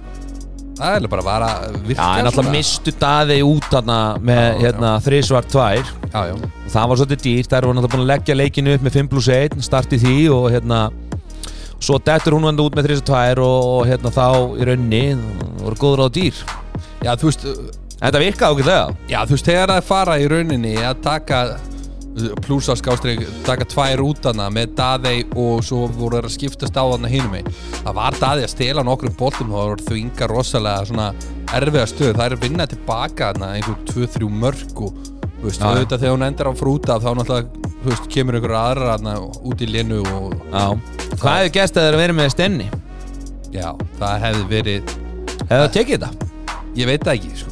það er bara að vara virka Já, en alltaf mistu daði út þarna með Já, hérna, þrísvart tvær. Já, já. það var svolítið dýrt, voru náttúrulega búin að leggja leikinu upp með 5 plus 1, starti því og hérna svo dettur hún enda út með 3-2 og, og hérna þá í raunni voru góður á dýr. Já, þú veist Þetta virkaði ákveðlega Já, þú veist, þegar það fara í rauninni að taka plúsa skástrík, taka tvær út hana með Daðei og svo voru þeir að skiptast á hana hinum einn það var Daðei að stela nokkrum boltum og það voru þvinga rosalega svona erfiða stöð það er að vinna tilbaka hana einhver 2-3 mörg og þú veist, auðvitað þegar hún endar á frúta þá náttúrulega, þú veist, kemur einhver aðra hana út í linu og Já. Hvað hefði gæst að þeir verið með stenni? já, það hefði verið Hefði það tekið þetta? ég veit það ekki, sko.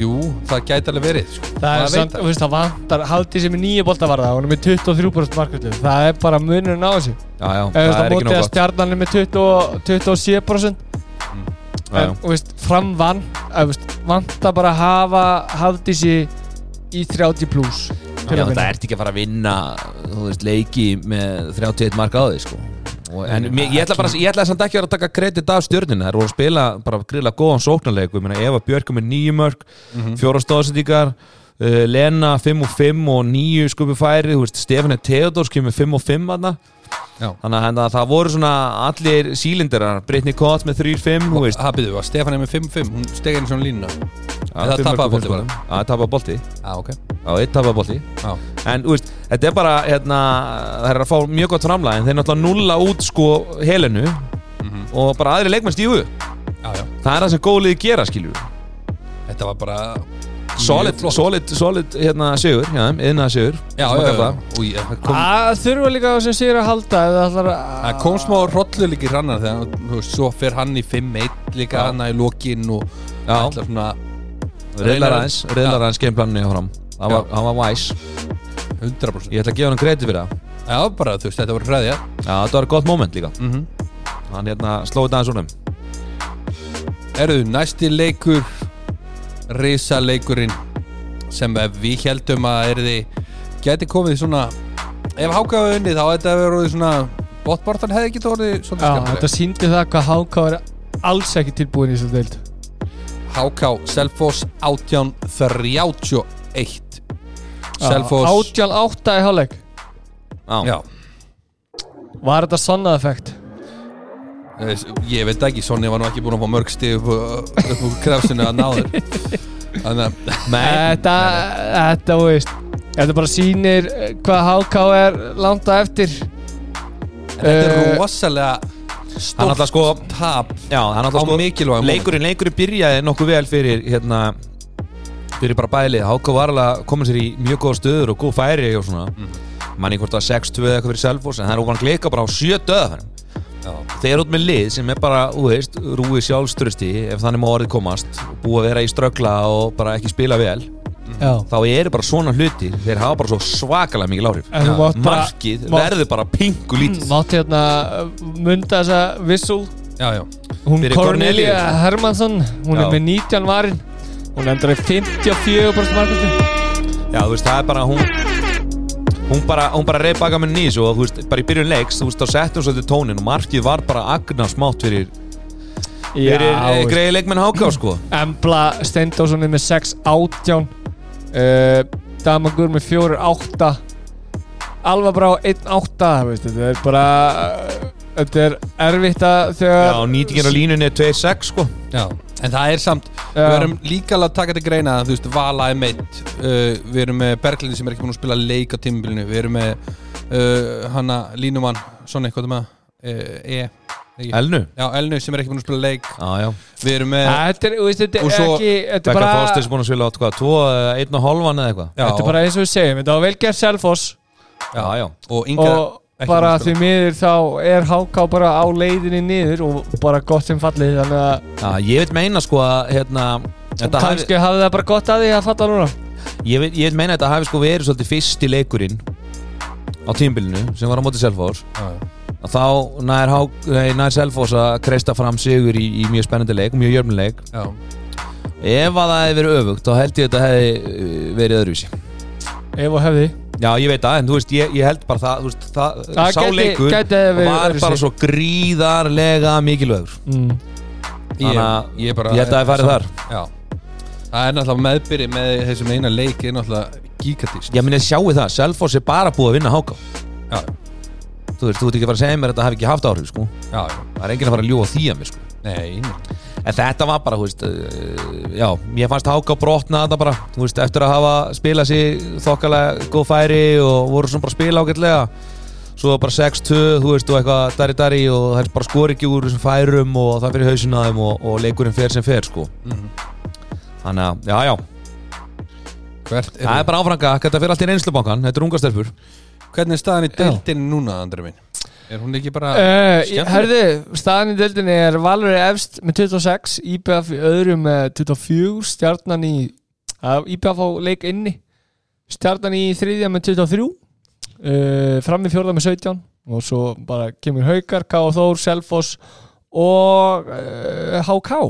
Jú, það gæti alveg verið, sko. Það er samt, þú veist, það vantar Haldið sem er nýju boltavarða Hún er með 23% markvöldu Það er bara munurinn á þessu. Já, já, það það er ekki nóg að gott. Stjarnan er með 20, 27% Já, já. En, þú veist, fram vann Þú veist, vantar bara að hafa Haldið sér í 30 pluss það ert ekki að fara að vinna veist, leiki með 31 mark á því sko. Og- en mér, ég ætla bara ég ætla samt ekki að vera að taka kredit af stjörninu þær voru að spila bara gríðlega góðan sóknarleiku Eva Björk með nýju mörg fjóra stóðsendíkar uh, Lena 5 og 5 og 9 skupi færi Stefán Theodors kemur 5 og 5 þarna. Já. þannig að það voru svona allir sílindirar, Brittany Kott með 3-5 þú veist. Það byrjuðu að Stefán er með 5-5 hún eins og línuna Já, það bolti fimm bara. það Já, eitt tapaði bolti. Já, En, veist, þetta er bara, hérna, það er að fá mjög gott framlag En þeir náttúrulega nulla út, sko, helinu Mhm. Og bara aðri leikmenn stífu já, já. Það er það sem góðliði gera, skilju Þetta var bara solid, solid, solid hérna sigur, yðnaða sigur já, það. og ég, það kom, Það þurfa líka sem sigur að halda ef það það kom smá rollu líka í hrannar þegar, þú veist, svo fer hann í 5-1 líka hann í lokin og Já. ætlar svona reyðlar aðeins, reyðlar aðeins gameplaninu hjá fram hann hann var wise. 100% ég ætla að gefa hann kredi fyrir það. Já, bara þú veist, þetta var hræðja já, þetta var gott moment líka. Mm -hmm. hann hérna slóði aðeins úr þeim. Erðu, næsti leikur Risa leikurinn sem við heldum að erði geti komið í svona ef hákaðu unni þá þetta orðið svona botbortan hefði ekki svolítið Já, skemmtileg þetta síndi það hvað HK er alls ekki tilbúin í þessu deild HK Selfoss 1831 Selfoss Átján átta í hálfleik. Já, Var þetta sonnað effekt? eh, ég veit ekki, Sonny var nú ekki búin að fá mörg stig upp, úr krafsinu að náður Þetta, þetta, þú veist Þetta bara sýnir eh, hvað HK er langt á eftir. Þetta er Eh, rosalega hann alltaf sko tap. Já, hann alltaf sko mikilvægum leikurinn, leikurinn byrjaði nokkuð vel fyrir hérna fyrir bara bælið, Háka var alveg að koma sér í mjög góða stöður og góð færi og svona. Mhm. manni hvort var 6-2 eða eitthvað fyrir Selfoss en það er ofan glika bara á 7 döðafærum Já. þeir eru út með lið sem er bara, þú veist, rúið sjálfströsti ef þannig má orðið komast búið að vera í ströggla og bara ekki spila vel Já. Þá eru bara svona hluti þeir hafa bara svo svakalega mikil áhrif. En þú mátt bara markið mátt- verður bara pingu lítið. Mátti hérna uh, munda þessa vissul Hún Fyrir Cornelia. Hermansson Hún Já. er með 19 varin. Hún endar í 54% markvæmstu Já, þú veist, það er bara hún Hún bara, bara reyð baka með nýs og þú veist, bara í byrjun leiks, þú veist, þá settum svolítið tónin og markið var bara agna smátt fyrir, fyrir e, greiði leikmenn háká, sko. Embla Steindósson er með 6 átján uh, Damagur með 4 8 Alva bara á 1 8 veist, Þetta er bara uh, Þetta er erfitt að Já, þegar nýtingin á línunni er 2-6, sko Já, en það er samt Já. Við erum líka alveg að taka til greina að, Þú veist, Vala er meitt uh, Við erum með Berglindi sem er ekki búin að spila leik á tímabilinu Við erum með uh, Hanna Línumann, svona eitthvað með uh, E? Elnu? Já, Elnu sem er ekki búin að spila leik. Já, já. Við erum með Þetta er, þú veist, þetta er svo ekki Þetta er Becca bara Fosters búin að spila átt hvað, 2, 1 og hálfan eða eitthvað? Þetta er bara eins og við segjum Þetta var vel gert Selfoss. Já, já og Inga og bara því miður þá er HK bara á leiðinni niður og bara gott sem fallið þannig að Já, ég veit meina, sko, að, hérna Þetta hafi, hafði það bara gott að því að falla núna. Ég, veit, ég veit meina að þetta hafi sko verið svolítið fyrsti leikurinn á tímbilinu sem var á móti Selfoss. Já, já. Að þá nær, nær Selfoss að kreista fram sigur í, í mjög spennandi leik, mjög jörnuleik Já. ef að það hefði verið öfugt þá held ég að þetta hefði uh, verið öðruvísi. Ef og hefði. Já ég veit það, en þú veist, ég, ég held bara það, veist, það Það sá gæti- leikur verið var öðruvísi. bara svo gríðarlega mikilvægur mm. Þannig að Ég, ég, bara, ég held að það hefði farið þar. Já. Það er náttúrulega meðbyrði með þessum eina leik er náttúrulega gigatist ég minni sjáu það, Selfoss er bara búið að vinna háká. Já, þú veist, þú ert ekki að fara að segja mér að þetta hafi ekki haft áhrif sko. já, já það er enginn að fara að ljúa því að mér sko. Nei, nei. En þetta var bara, þú veist, uh, já, mér fannst háka brotna þetta bara, þú veist, eftir að hafa spilað sér þokkalega góð færi og voru svona bara spila ágætlega svo bara 6-2, þú veist, og eitthvað dari dari og það er bara skor ekki úr þessum færum og það fyrir hausinn að þeim og, og leikurinn fer sem fer, sko Mhm. Þannig að, já, já, Hvert er það er bara áfranga, þetta fyrir allt í reynslubankan, þetta er unga stelpur Hvernig er staðan í deildinni núna, Andri minn? Er hún ekki bara Uh, skemmtileg? herðu, staðan í deildinni er Valur efst með 26 IBF í öðru með 24 Stjarnan í uh, IBF á leik inni Stjarnan í þriðja með 23 uh, Fram í fjórða með 17 og svo bara kemur Haukar, K. Þór, Selfoss og uh, HK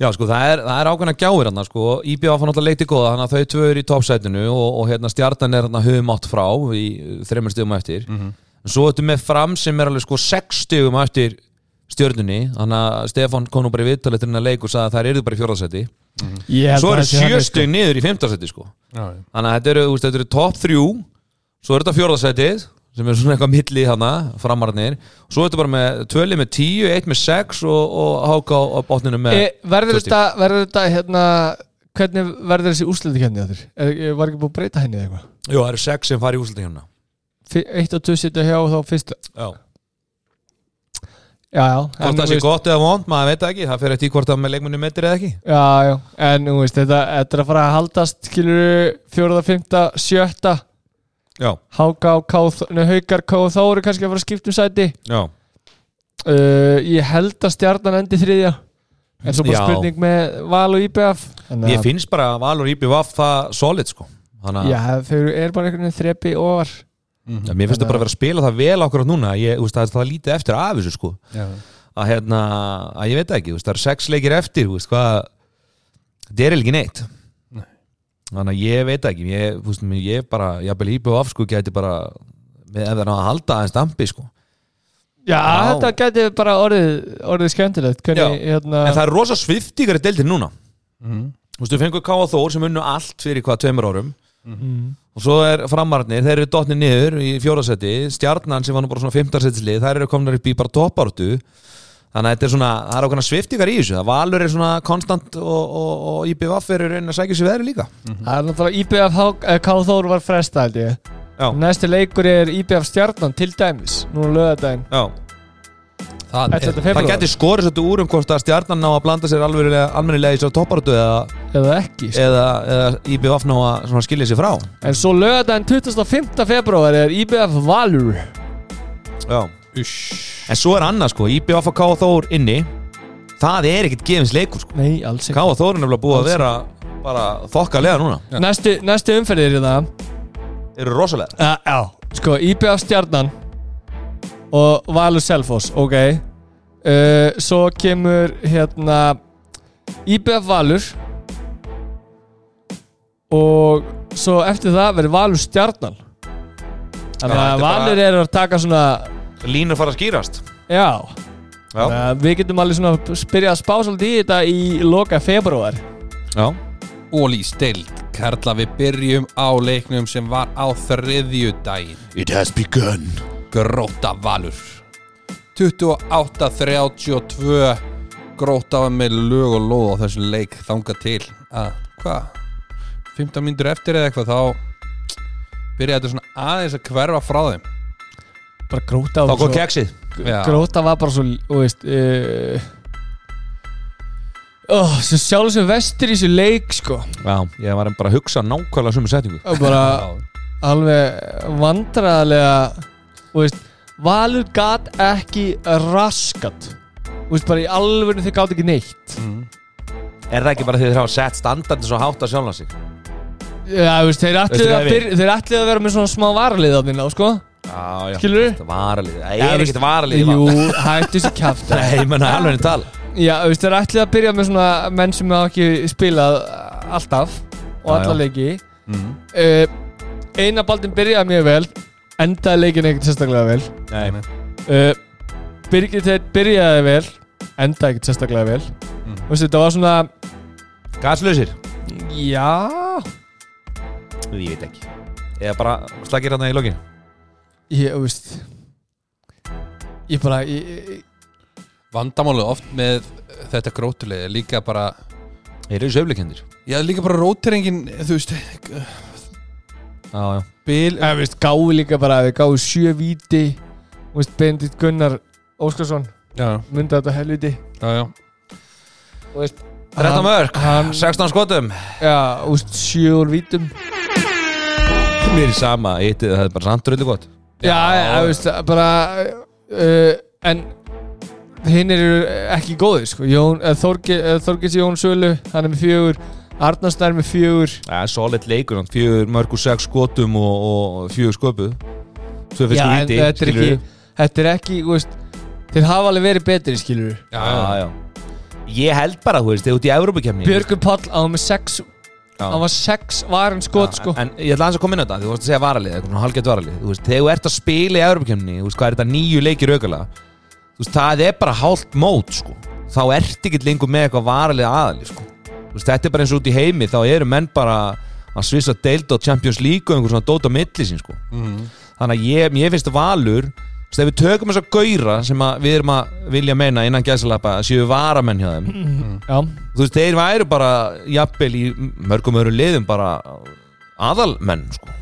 Já, sko, það er, það er ákveðna gjáir hann, sko, IBF fann alltaf leikti góða, þannig að þau tvö eru í toppsætinu og, og hérna stjartan er hérna höfum átt frá í þreymur stigum á eftir. Mhm. Svo ertu með fram sem er alveg sko sex stigum á eftir stjörnunni, þannig að Stefán kom nú bara í viðtalið til hennar leik og sagði að þær eru bara í fjórðarsæti. Ég held Svo að eru það sé sjö þannig, sko. stig niður í fimmtarsæti, sko. Þannig að þetta eru, þetta eru topp þrjú, svo er þetta fjórðarsætið, sem er svona eitthvað milli hana, framarnir, svo ertu bara með tvölið með tíu, eitt með sex og, og háka á, botninu með... E, verður þetta, verður þetta hérna hvernig verður þessi úrsliði henni að þér? Er, er- var ekki búið að breyta henni eða eitthvað? Jú, það eru sex sem fari í úsluti hérna. Fi- Eitt og tvö sitja hjá og þá fyrst Já. Já, já Hvort það sé veist- gott eða vond, maður veit ekki Það fyrir eftir hvort það með leikmunni metir eða ekki Já, já, en þú veist, þetta, þetta er að fara að haldast skilur fjóraða, fymta, sjötta Háka og Haukar, og Þóri kannski að fara að skipta um sæti. Já. Uh, Ég held að stjarnan endi þriðja. En svo bara Já. spurning með Val og IBF Ég að- finnst bara Valur IBVF það solid sko. Þannig að Já, þau er bara einhvern veginn þrepi ofar. Já, mér finnst það bara að vera að spila það vel okkur núna. Ég, þú veist, það, það er lítið eftir af þessu sko. Já. að hérna, að ég veit ekki þú veist, það er sex leikir eftir hvað, þetta er ekki neitt. Nei. Þannig að ég veit ekki ég, veist, ég bara, ég hafði lípið af sko, geti bara, ef það er að halda aðeins dampi sko, Já, Já. þetta geti bara orðið, orðið skemmtilegt Hvernig, hérna, en það er rosa sviftíkari deildir núna, Mhm. þú veist, við fengum og Þór sem unnu allt fyrir hvað tveimur árum. Mm, og svo er framarnir, þeir eru dotnir niður í fjórasetti, stjarnan sem var nú bara svona fymtarsettislið, þær eru komnar upp í bara toppartu þannig að þetta er svona það er okkur sviftingar í þessu, það valur er svona konstant og, og, og IBVF er reyna að sækja sér veðri líka Það er náttúrulega IBF Hák- eh, Káð Þóri var fresta held ég Já. Næsti leikur er IBF stjarnan til dæmis Nú lögadaginn Já. Það 11. er það getur skorið svolítið úr um hvort að stjarnan ná að blanda sér almennilega í svo toppartu eða, Eða ekki sko. eða, eða IBVF ná að svona skilja sér frá En svo lögadaginn 25. februar er IBF Valur Já. En svo er annað sko, IBVF og K og Þór inni. Það er ekkit gefins leikur sko. Nei, alls K og Þór er nefnilega búið að vera bara þokkalega núna. Já. Næstu, næstu umferðir í það. Eru rosalega uh, Já. Sko, IBF stjarnan Og Valur Selfoss, ok. Uh, Svo kemur hérna IBF Valur. Og svo eftir það verður Valur stjarnan. Þannig Já, þetta að er Valur bara- eru að taka svona línur fara að skýrast. Já. Já, að Við getum alveg svona að spyrja að spá svolítið í þetta í loka februar já, Ólís deild Karla við byrjum á leiknum sem var á þriðju daginn It has begun. Gróta Valur. 28-32 Gróta var með lög og lóð á þessum leik þanga til. Að hvað 15 mínútur eftir eða eitthvað þá byrjaði þetta svona aðeins að hverfa frá þeim Bara gróta Þá kom keksið. Gróta var bara svo, veist uh, oh, Svo sjálf sem vestur í þessu leik sko. Já, ég var bara að hugsa nákvæmlega sumu setningu. Og bara alveg veist Valur gat ekki raskat. Veist bara í alvörinu þau gátt ekki neitt. Mm. Er það ekki bara því þeir hafa sett standardi svo hátt að sjálfa sig? Já, veist, þeir hvað að, að vera með svona smá varalið á þínu, sko Já, já. Skilurðu? Þetta varalið Það er ekkert varalið Jú, hættu þessi kæft Nei, ég menna alveg henni tala Já, þú veist, þeir ætluðu að byrja með svona menn sem hafa ekki spilað alltaf og alla leiki. Mm. uh, Eina baldin byrjaði mjög vel endaði leikin ekkert sérstaklega vel. Nei, uh, Birgit þeir byrjaði vel endaði ekkert sérstaklega vel. Mm. Þú veist, þetta var svona gaslausir? Já. Ég veit ekki. Eða bara slagir hérna í lokin Ég, veist Ég bara ég, ég, Vandamálið oft með þetta grótulegi er líka bara Þeir eru söfleikendir Já, líka bara róteringin þú veist Já, já. Bil, eða, veist, Gáði líka bara Við gáði sjö víti Þú veist, Bendit Gunnar Óskarsson Já, myndi þetta helviti. Já, já. Þú veist 13 mörg, hann, 16 skotum. Já, veist, sjö úr vítum. Mér er sama, eitt, það er bara samt dröldu gott Já, þú veist, bara uh, En hinn eru ekki góðir sko. Jón, uh, Þorgis, uh, Þorgis Jón Sölu Hann er með fjögur. Arnarstær með fjögur. Já, solid leikur, hann fjögur mörg og sex skotum og, og fjögur sköpuð. Já, en víti, þetta er ekki Þetta er ekki, þú veist Þeir hafa alveg verið betri, skilur Já, já, Já, Ég held bara, þú veist, þegar út í Európa-kemni Björgur Páll, hann var með sex Hann var sex varin skot, sko. En ég ætla aðeins að koma inn á þetta, þú vorst að segja varalið, eitthvað halgett varalið. Þú veist, þegar þú ert að spila í Európa-kemni, þú veist, hvað er þetta nýju leikir aukalega Þú veist, það er bara hálft mót, sko. Þá ert ekki lengur með eitthvað varalið aðalið, sko. Þú veist, þetta er bara eins og út í heimi, þá eru menn bara að svissa deild á Champions League og einhver svona dót á milli sín, sko. Mm. Þannig að ég, mér finnst valur Þú veist, ef við tökum þess að gaura sem að við erum að vilja meina innan gæsalappa að séu varamenn hjá þeim. Já, þú veist, þeir væru bara jafnvel í mörgum öðru liðum bara aðalmenn sko.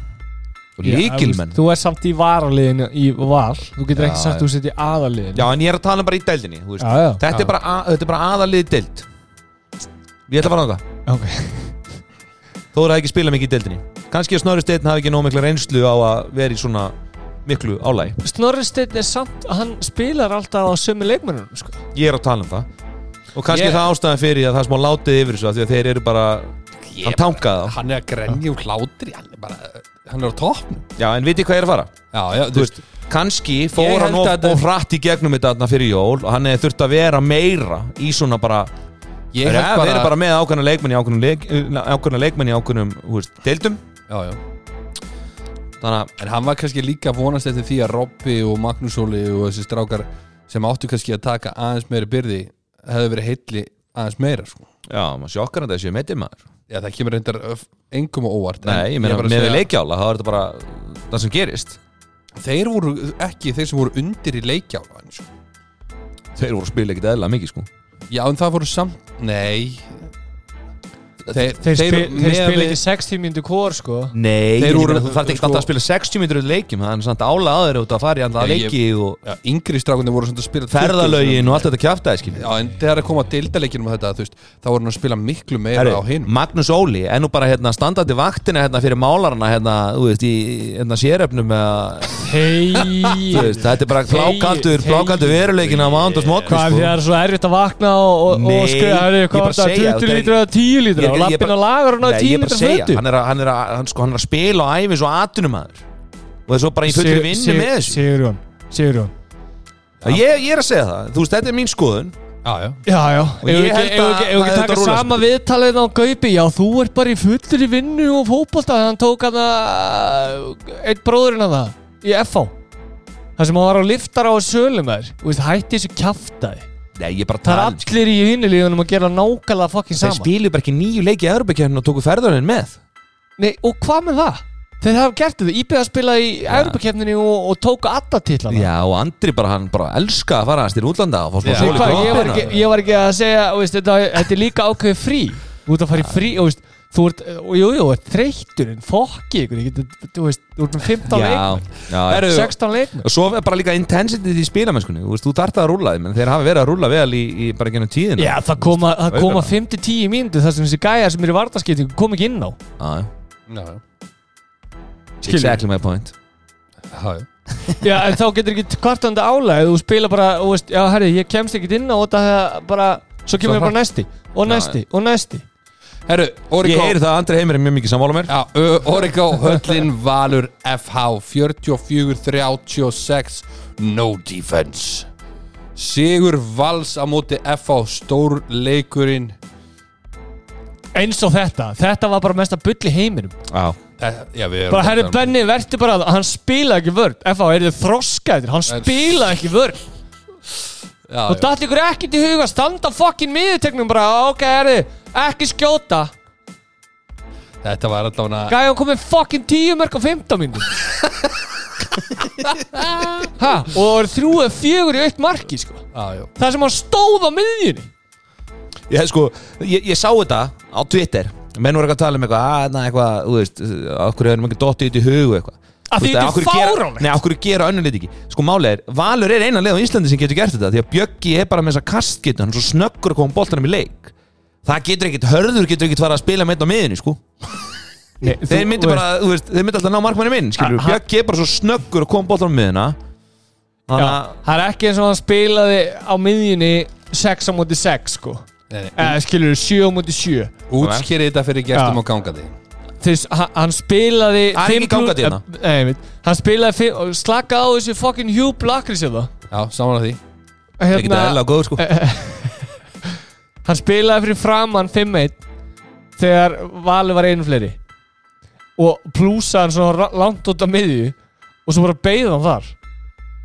líkilmenn Þú er samt í varaliðinu í val. Þú getur Já, ekki sagt að þú setja í aðaliðinu Já, en ég er að tala um bara í deildinni þú já, já. Þetta, er bara, að- þetta er bara aðalið deild. Ég ætla að fara á það Ok. Þó er það ekki spila mikið í deildinni. Kanski að Snorri Steinn hafi ekki nóg mikla reynslu á að vera í svona miklu álægi Snorri Steinn er samt Hann spilar alltaf á sömu leikmennunum sko. Ég er að tala um það. Og kannski Ég- er það ástæðan fyrir að það er smá látið yfir þessu af Því að þeir eru bara Hann tankaði þá. Hann er að grenja úr hlátri Hann er bara Hann er á toppnum. Já, en viti hvað ég er að fara? Já, já, Þú veist, kannski Ég fór hann held of, að of hratt í gegnum þetta þarna fyrir jól og hann hefði þurft að vera meira í svona bara Ég Þeir held eru bara, bara með ákveðna leikmenn í ákveðnum leik, ákveðna leikmenn í ákveðnum þú veist, deildum. Já, já Þannig En hann var kannski líka vonast eftir því að Robby og Magnús Óli og þessi strákar sem áttu kannski að taka aðeins meiri byrði hefði verið heilli aðeins meira sko. Já, maður sjokkar að þessi meitið maður Já, það kemur reyndar engum á óvart Nei, ég meina með leikjála þá er þetta bara það sem gerist Þeir voru ekki þeir sem voru undir í leikjála sko. Þeir voru að spila ekkit eðla mikið sko Já, en það voru samt Nei Þeir, Þeir, þeir, þeir með spila ekki 60 myndu kór sko. Nei, Þeir þú þarf ekki sko- alltaf að spila 60 mínútur í leikjum það er samt ála aður út að fara í ég- leiki og yngri strákunni voru svona að spila 20 ferðalögin og allt þetta kjaftaði skilja Já, en þegar að koma að deildaleikinu með þetta, veist, þá voru hann að spila miklu meira á hinn Magnús Óli er nú bara hérna, standandi vaktina hérna, fyrir málarana hérna, þú veist, í hérna, séröfnum Hei þetta er bara þegi- blákaldur veruleikin af Mándas Mókvi Hvað því það er svo erfitt að vakna og, og, og það segja, 20 þetta er- lítra eða 10 lítra og lappin á lagar og ná Nei, 10 ég er bara lítra að segja, fötu hann er, að, hann, er að, hann, sko, hann er að spila og æfi svo atunumæður og það er svo bara í fullri vinnu með þessu. Sigurjón Sigurjón. Ég, ég er að segja það, þú veist, þetta er mín skoðun. Já, já. Já, Ef ég við held ekki- að taka sama viðtalið á Gaupi? Já, þú ert bara í fullur í vinnu og fótbolta. Hann tók hann að Eitt bróðurinn að það Í FH Það sem hann var á liftar á sölum þær Þú veist, hætti þessu kjaftaði Nei, ég er bara að Það er tala um, allir í vinnulíðunum að gera nákvæmlega fokkin Þeir sama. spilu bara ekki nýju leiki í Evropakefnin og tóku ferðarinn með. Nei, og hvað með það? Þeir hafa gert þetta, IBA spilaði í. Europakefninu og, og tóku alla titlana. Já, og Andri bara, hann bara elska að fara hans til útlanda og fá smá Já. sól Nei, í hvað, ég, var ekki, kroppina ég var ekki að segja þú veist, þetta, þetta er líka ákveðið frí. Þú ert að fara í frí og, veist, Þú ert, og jú, jú, en fokki ykkur, ég get, þú veist, þú ert með 15 Já, leikmenn, já, Herru, 16 leikmenn? Og svo er bara líka intensity í spilamennskunni Þú veist, þú þarft að rúlla þeim En þeir hafa verið að rúlla vel í, í bara gennum tíðina. Já, það koma, það koma 5-10 mínútur þar sem þessi gæjar sem eru í vartaskiptingu kom ekki inn á. Já, já. Exactly my point. Já, já. Já, en þá getur ekki kvartandi álæg þú spila bara, og veist, já, herri, ég kemst ekki inn á þetta bara, svo kemur Svo bara næsti og næsti og næsti Herru, Ég heyri það að Andri Heimir er mjög mikið sammála mér. Origo, Höllin, Valur, FH 44-36 No defense. Sigur Vals á móti FH Stór leikurinn. Eins og þetta, þetta var bara mesta bull í heiminum. Já. Eh, Já, við erum bara herri Benni, verður bara að hann spila ekki vörn. FH, er þið þroskaðir, hann spila ekki vörn. Já, og já. dætt ykkur ekkert í huga standa fokkin miðutegnum bara, ok, herri ekki skjóta, Þetta var allavega gæði hann komið fokkin 10 mörg á 15 mínútur ha, og það var þrjú eða fjögur í eitt marki sko. Já, já. Það sem hann stóð á miðjunni. Ég, sko, ég, ég sá þetta á Twitter. Menn voru eitthvað að tala um eitthvað að, na, eitthvað, þú veist, okkur hefur mikið dottið út í hugu eitthvað. Af því Þú veist, þetta er af hverju gera- fáránlegt. Nei, okkur gera önnur lit ekki? Sko málið er, Valur er eina leið á Íslandi sem getur gert þetta Því að Bjöggi er bara með þessa kastgetu Hann er svo snöggur að koma boltanum í leik Það getur ekkit, hörður getur ekkit fara að spila með þetta á miðinni, sko. Nei, Þeir myndi bara, þú veist, þeir myndi alltaf ná markmanni minn, skilur. Ha- Bjöggi er bara svo snöggur að koma boltanum á miðina Já, Þannig að, það er ekki eins og hann spilaði á miðjunni 6 á móti 6 sko. Eða skilur 7 á móti 7 Útskýri þetta fyrir gestum Já. og gangandi. Þess, hann, hann spilaði Það er fimm ekki gangandi plú- hérna. Nei, ég veit. Hann spilaði fimm, og slaka á þessu fucking Hugh Blackris hérna. Já, saman að því. Ekki það eðla góður, sko Hann spilaði fyrir framann 5-1 Þegar Valur var einu fleiri. Og plúsa hann svona langt út á miðju Og svo bara beigði hann þar.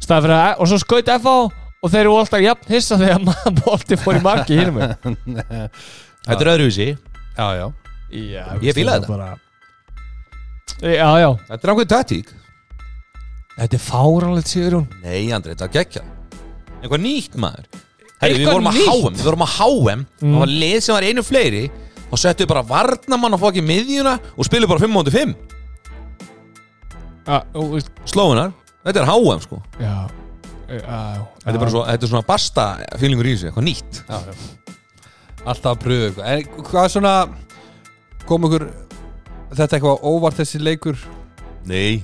Að, Og svo skaut FH Og þeir eru alltaf jafn hissa þegar maður bolti fór í marki hínum Þetta er öðruvísi. Já, já. Já, Ég fílaði þetta. bara... Já, já. Þetta er ákveð taktík. Þetta er fáránlegt sigur hún Nei, Andri, þetta er geggja Eitthvað nýtt maður Herri, við vorum að? HM Við vorum að HM Mm. Var lið sem var einu fleiri Og settu bara varnamann á fokki miðjuna Og spilu bara 5 móti 5 Já, og veist, Slóunar, þetta er HM sko. Já. Já Þetta er bara svo, þetta er svona basta fílingur í þessu, eitthvað nýtt. Já, já. Alltaf að pröfu eitthvað. En hvað svona kom ykkur þetta eitthvað óvart þessi leikur? Nei.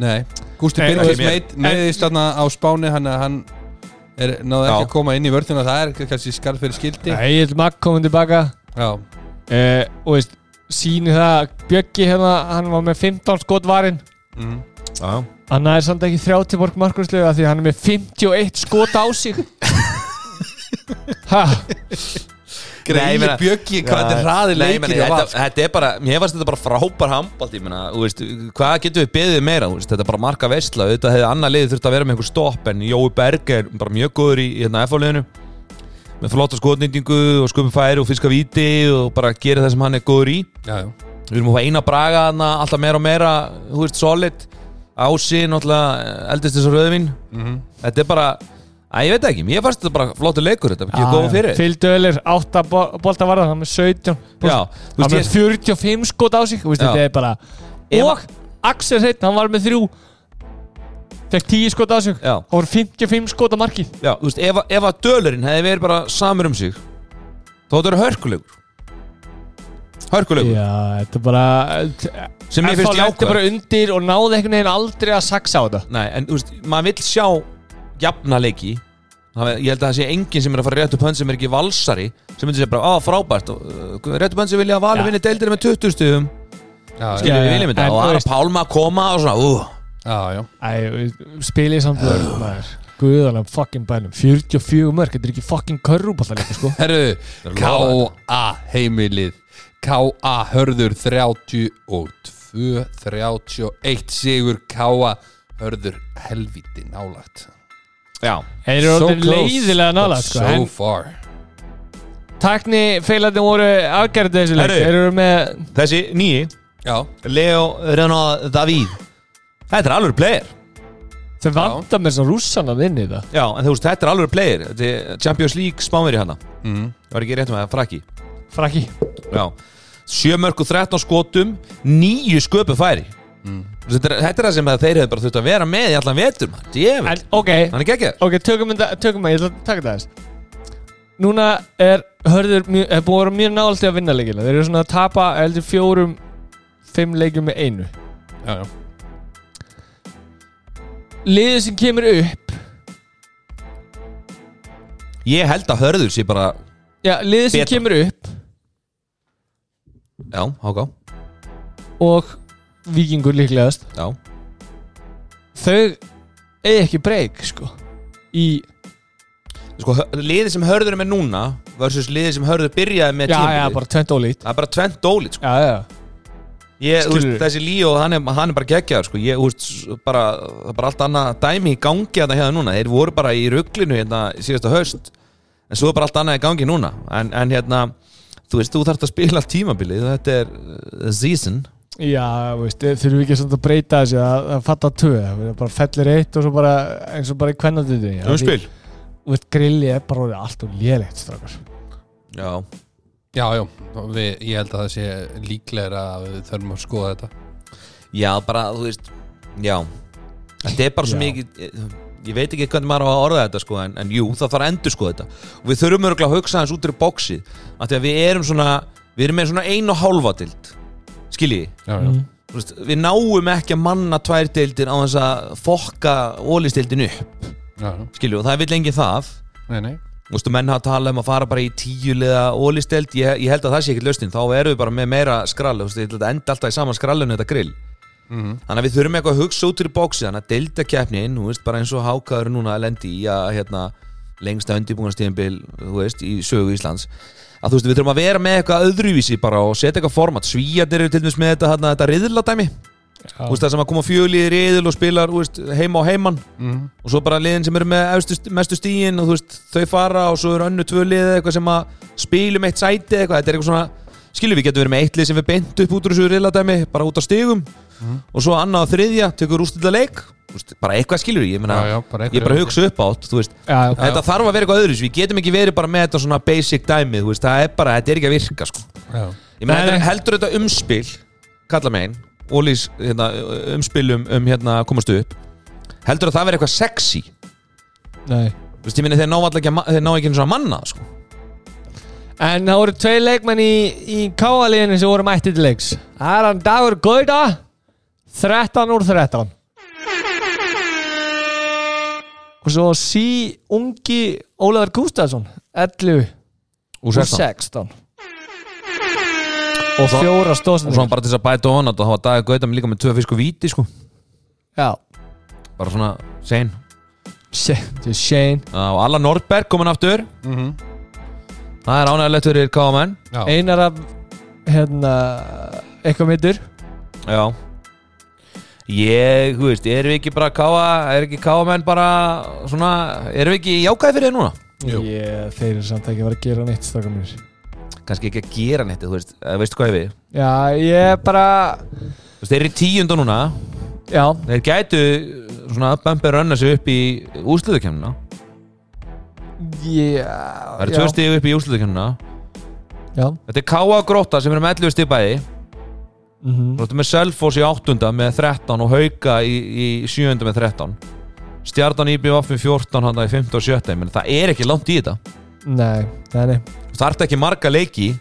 Nei. Gústi Nei, Birgis meðist þarna á Spáni hann, hann er, náði ekki að koma inn í vörðuna það er kannski skarð fyrir skildi. Egil Magg komið tilbaka. Já, eh, og veist, síni það að Bjöggi hérna, hann var með 15 skot varinn. Mm. Já, hann er samt ekki 30 borg markurslega því hann er með 51 skot á sig. Ha, Meina- Bjöggi hvað þetta er hraði Nei, leikir meni, hjá þetta, er bara, mér fannst þetta bara frábær handbalt ég meina, hvað getum við beðið meira veist, þetta er bara marka veistla, þetta hefði annar liðið þurft að vera með einhver stopp en Jói Berg er bara mjög góður í, í hérna F-liðinu með flotta skotnýtingu og sköpum færi og fiska víti og bara gera það sem hann er góður í. Já, já. Við erum að fá eina braga hana, alltaf meira og meira þú veist, solid. Ási, náttúrulega eldist þessar rauðvin Mhm. þetta er bara, að ég veit ekki mér fannst þetta bara flottur leikur, þetta ekki já. fyrir. Phil Döler, 8 bolta varða hann með 17 Já, þú veist, með ég, 45 skot á sig veist, Já. þetta er bara Ef- og Axel Hreitn, hann var með 3 fekk 10 skot á sig. Já, hann var 55 skot á markið. Já, þú veist, ef, að- ef að dölurinn hefði verið bara samur um sig þá þetta er hörkulegur. Hörkulegur, já, þetta er bara sem FH finnst lendi bara jákvæð undir og náði einhvern veginn aldrei að saksa á þetta. Nei, en þú veist, maður vill sjá jafna leiki Það- ég held að það sé enginn sem er að fara rétt upp hönd sem er ekki valsari sem myndi segja bara, á frábært. Uh, rétt upp hönd sem vilja að vali Já. vinni deildir með 20 stuðum Já, við viljum þetta. og þú Ara veist- Pálma að koma og svona, uh, spilið samt maður. Guðalega fucking bænum. 44 mörg, þetta er ekki fucking körrúballarleika sko. Það er. K.A. heimilið. K.A. hörður 32 31 sigur. K.A. hörður helviti nálagt Þeir eru So leiðilega nála sko So far. Takni feilarnir voru afgerðið þessu leik. Þeir eru með þessi nýji Já, Leo Renaud David þetta er alveg player. Þeir vanda með að rússan að vinni þetta já, en þú veist, þetta er alveg player. Þetta er Champions League spánveri hana. Mm. var ekki rétt með það, frakki Frakki já, 7 mörg og 13 skotum 9 sköpu færi Mm. þetta, er, þetta er það sem að þeir hefur bara þurft að vera með í allan vetur man. Djöfull. En ok, hann er geggjör ok, tökum þetta Tökum þetta, ég ætla að taka þetta aðeins Núna er hörður mjög, er búin að vera mjög nálægt til að vinna leikina Þeir eru svona að tapa heldur fjórum Fimm leikjum með einu já, já. Liðið sem kemur upp ég held að hörður sér bara Já, liðið sem Betra. kemur upp já, háká Og vikingur líklegast já, Þau eigi ekki breyk, sko Í, sko, hö- liðið sem hörður er með núna versus liðið sem hörður byrjaði með já, já, tímabilið. bara tvent ólít það er bara tvent dólít sko. Já, já, ég, þú veist, Skilurðu? þessi Líó, hann er, hann er bara geggjaður sko. ég, þú veist, bara, það er bara allt annað dæmi í gangi þetta hérna núna þeir voru bara í rugglinu hérna síðasta haust en svo er bara allt annað í gangi núna en, en hérna, þú veist, þú þarfst að spila allt tímabilið, þetta er uh, season Já, veist, þurfum við ekki að breyta þessu að, að fatta það er bara fellir eitt og svo bara, eins og bara í kvennandöðu um spil Þú veist, grilli er bara orðið allt og lélegt strákar. Já, Já, já, við, ég held að það sé líklegra að við þurfum að skoða þetta. Já, bara, þú veist já, þetta er bara svo mikið ég veit ekki hvernig maður á að orða þetta sko, en, en jú, það þarf að endur sko þetta. Og við þurfum örgulega að hugsa hans út í því að við erum svona við erum með svona ein og hálfa dild skiljiði mm. Þú veist, við náum ekki að manna tvær deildir á þess að fokka ólistildin upp. Skilju og það vil lengi það. Nei, nei. Þú veist, og menn hafa talað um að fara bara í tíulega ólisteld, ég, ég held að það sé ekki lausnin. Þá erum við bara með meira skrall. Þú veist, þetta enda alltaf í saman skrallinu þetta grill. Mm þannig að við þurfum eitthvað að hugsa út í bóksi þannig að deildakeppnin, þú veist, bara eins og hákaður núna að lendi í að hérna, lengsta undirbúinastíðinbil, þú veist, í sögu Íslands að þú veist, við þurfum að vera með eitthvað öðruvísi bara og setja eitthvað format. Svíjarnir eru til dæmis með þetta, hérna, þetta riðladæmi. Þú veist, það sem að koma fjöli í riðil og spilar veist, heima á heimann mm. og svo bara liðin sem eru með mestu stíin og þú veist, þau fara og svo eru önnu tvö lið eitthvað sem að spilum eitt sæti eitthvað, þetta er eitthvað svona skilur við getum verið með eitt lið sem við beint upp út úr þessu riðladæmi, bara út á stigum og svo annað og þriðja, tekur úrstilla leik Þú veist, bara eitthvað skilur ég meina Já, já, bara ég er bara að hugsa upp átt, þú veist. Já, þetta þarf að vera eitthvað öðru, við getum ekki verið bara með þetta svona basic dæmi, þú veist, það er bara, þetta er ekki að virka sko. Já, ég meina, Nei, þetta er heldur þetta umspil kalla megin, Ólís hérna, umspilum um hérna að komast upp. Heldur að það veri eitthvað sexy? Nei. Þú veist, ég minni þeir ná ekki, að ma- þeir ná ekki einu svona manna sko. En það voru tvei leikmenn í, í káaliðinu sem voru mætti til leiks. Það er hann Dagur Gauda 13 úr 13 Og svo sí ungi Ólafur Gústafsson 11 úr úr 16 16 Og fjóra og svo bara til þess að bæta on að það var dagið gauta með líka með tvö fisku víti sko. Já. Bara svona sein. Shane Shane og Alla Nordberg komin aftur. Mhm. það er ánægilegt fyrir KMN. Einar af Hérna Eitthvað mittur já ég, þú veist, erum við ekki bara káa, er ekki KMN bara svona, erum við ekki jákæði fyrir þið núna? Jú. Ég, þeir eru samt ekki að fara að gera neitt stakar mér kannski ekki að gera neitt, þú veist, veistu hvað ég við? Já, ég bara þú veist, þeir eru í tíundu núna. Já, þeir gætu svona bömpir rönna sig upp í úrslutukemnuna ég það eru tvö stíð upp í úrslutukemnuna Já. Þetta er Káa Gróta sem eru með 11 stíð bæði mm -hmm. Þú ert með Selfoss í áttunda með 13 og Hauka í, í sjöunda með 13 Stjarnan IBF með 14 hann í 15 og 17 menn það er ekki langt í þetta. Nei, nei, nei. Það ert ekki marga leiki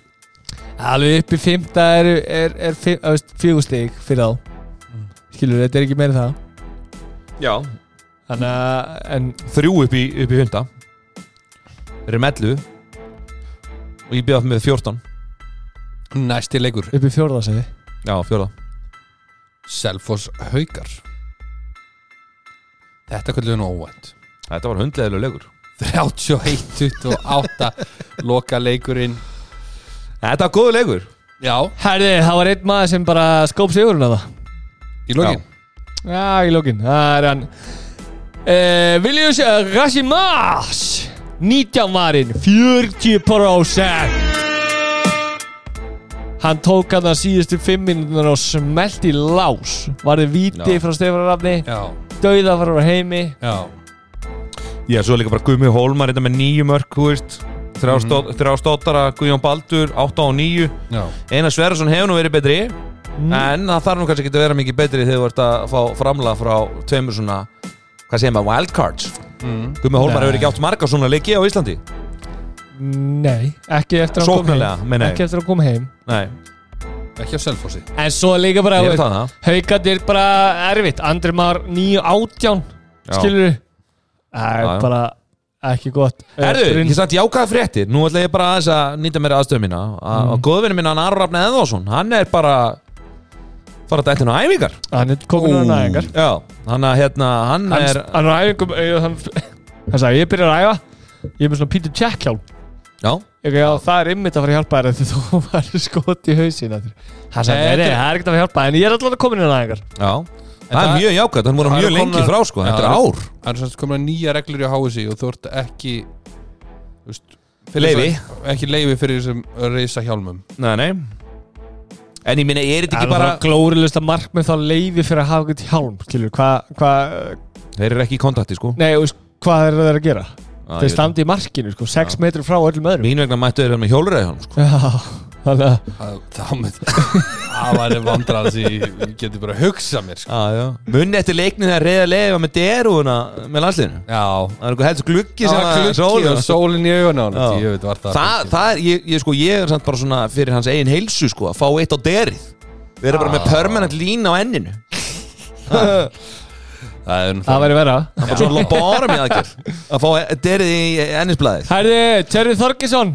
Alveg upp í fymta er, er, er, er fjögustig fyrir þá. Skilur, þetta er ekki meira það. Já. Þannig að, en Þrjú upp í, upp í fymta Þeir eru 11 og IBF með 14 Næsti leikur. Upp í fjórða segi Já, fjóða Selfoss Haukar. Þetta kvöldu nú óvænt. Þetta var hundleðilega leikur. 31-28 Loka leikurinn. Þetta var góðu leikur. Já, Herði, það var einn maður sem bara skóp sigurinn að það. Í lokin? Já, í lókin Það er hann. Uh, Viljus Rasimas. 19 varinn 40% Hann tók að síðustu 5 minútunar og smelt í lás. Varði víti Já. frá Stefán Rafni? Dauða frá heimi. Já. Já, svo líka bara Guðmi Hólmar þetta með nýju mörk, þú veist. Þrjá, mm -hmm. stóttara, Guðjón Baldur 8 og 9 Já, Einar Sverðarsson hefur nú verið betri Mm. En það þarf nú kannski ekki að vera mikið betri þegar þú ert að fá framlega frá tveimur svona, hvað segir maður, wildcards. Mm. Guðmi Hólmar hefur ekki átt marga svona leiki á Íslandi Nei, ekki eftir að hann kom heim. Ekki eftir að hann kom heim. Nei, ekki á Selfossi. En svo líka bara það. Haukarnir bara erfitt. Andri Már 9 átján Já. Skilur Það Já, já. er bara ekki gott. Brynn- ég satt jákaði fréttir Nú ætla ég bara aðeins að nýta mér aðstöðu mína. Að Mm. góðvinni minna hann Aron Rafni Eðvarsson hann er bara fara að dættina á æfingar. Hann er komin á Ó. næðingar Já, hann að hérna hann, Hann er hann er á æfingum eh, Hann sagði ég byrjar að æfa. Ég er með svona Peter Jack hjálm Já, Ég já, það er ymmit að fara að hjálpa þér Þegar þú var skot í hausin það er ekkert að fara að hjálpa En ég er alltaf komin á næðingar já. Það er það- mjög jákvæmt, það mjög eru lengi frá sko, þetta er það ár. Það eru semst komin nýja reglur í HSI og þú ert ekki þess- Ekki leifi fyrir þessum reysa hjálmum Nei, nei. En ég minna, er þetta Það ekki er bara bara glórilegsta markmið þá leifi fyrir að hafa eitthvað hjálm Skilur, hvað hva, Þeir eru ekki í kontakti sko. Nei, og veist, hvað er það að gera? Já, Þeir standi í markinu, sko, 6 Já. metri frá öllum öðrum Mín vegna mættu þeir vera með hjólreiðan sko. Já, þannig að Það, væri vandrar sem ég geti bara að hugsa mér sko. ah. Munni eftir leiknið þegar reyða leiða með derúuna með landsliðinu Já Það er eitthvað helst gluggi og sólinn í augun á hann Já. Ég veit var það það, það er, ég, ég, sko, ég er samt bara svona fyrir hans eigin heilsu sko, að fá eitt á derið Við erum bara með Ah. permanent lína á enninu Það það væri vera Það er svona bara með aðgerð. Að fá derið í ennisblæðið Herði, Terri Þorgesson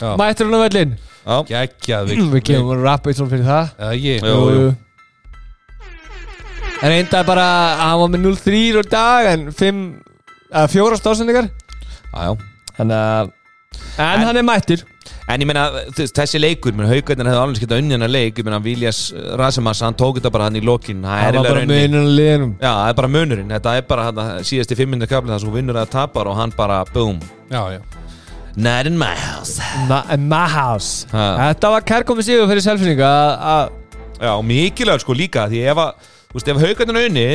Já. Mættur hún á völlin Já, Geggjað Við gefum hún rappið fyrir það. Já, ég Jú, jú. En eindag bara Hann var með 0-3 úr dag En 5 að fjóra stóðsendingar já, já. Þannig að En, En- hann er mættur En ég meina, þess- þessi leikur, menn Haukarnir hefði alveg skilt að unni hennar leik Ég meina, Viljas Rasemas, hann tók þetta bara hann í lokin. Það er var bara liðinum Já, það er bara munurinn. Þetta er bara hann síðast í fimminu kapli þar sem þú vinnur að tapar og hann bara, boom Já, já. Not in my house. Na, My house. Ha. Þetta var kærkomið sigur fyrir selfinninga að Já, og mikilvægt sko líka Því ef að, ef Haukarnir unni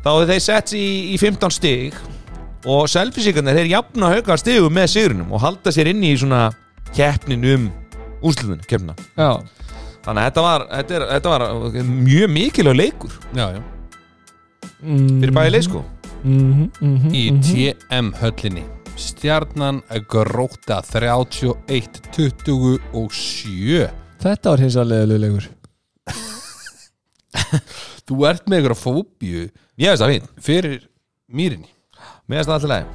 Þá hefur þeir sett í, í 15 stig Og selfisíkarnir, þeir jafna Í keppnin um úrslutin keppna Þannig að þetta var, þetta, er, þetta var mjög mikilvæg leikur. Já, já. Fyrir bæði leik sko. Mhm, mhm, Í mhm. TM höllinni. Stjarnan gróta 31-27 Þetta var hins að leiðilega leikur. Þú ert með ykkur fóbíu Ég veist það fín, fyrir mýrinni. Mér veist það alltaf leið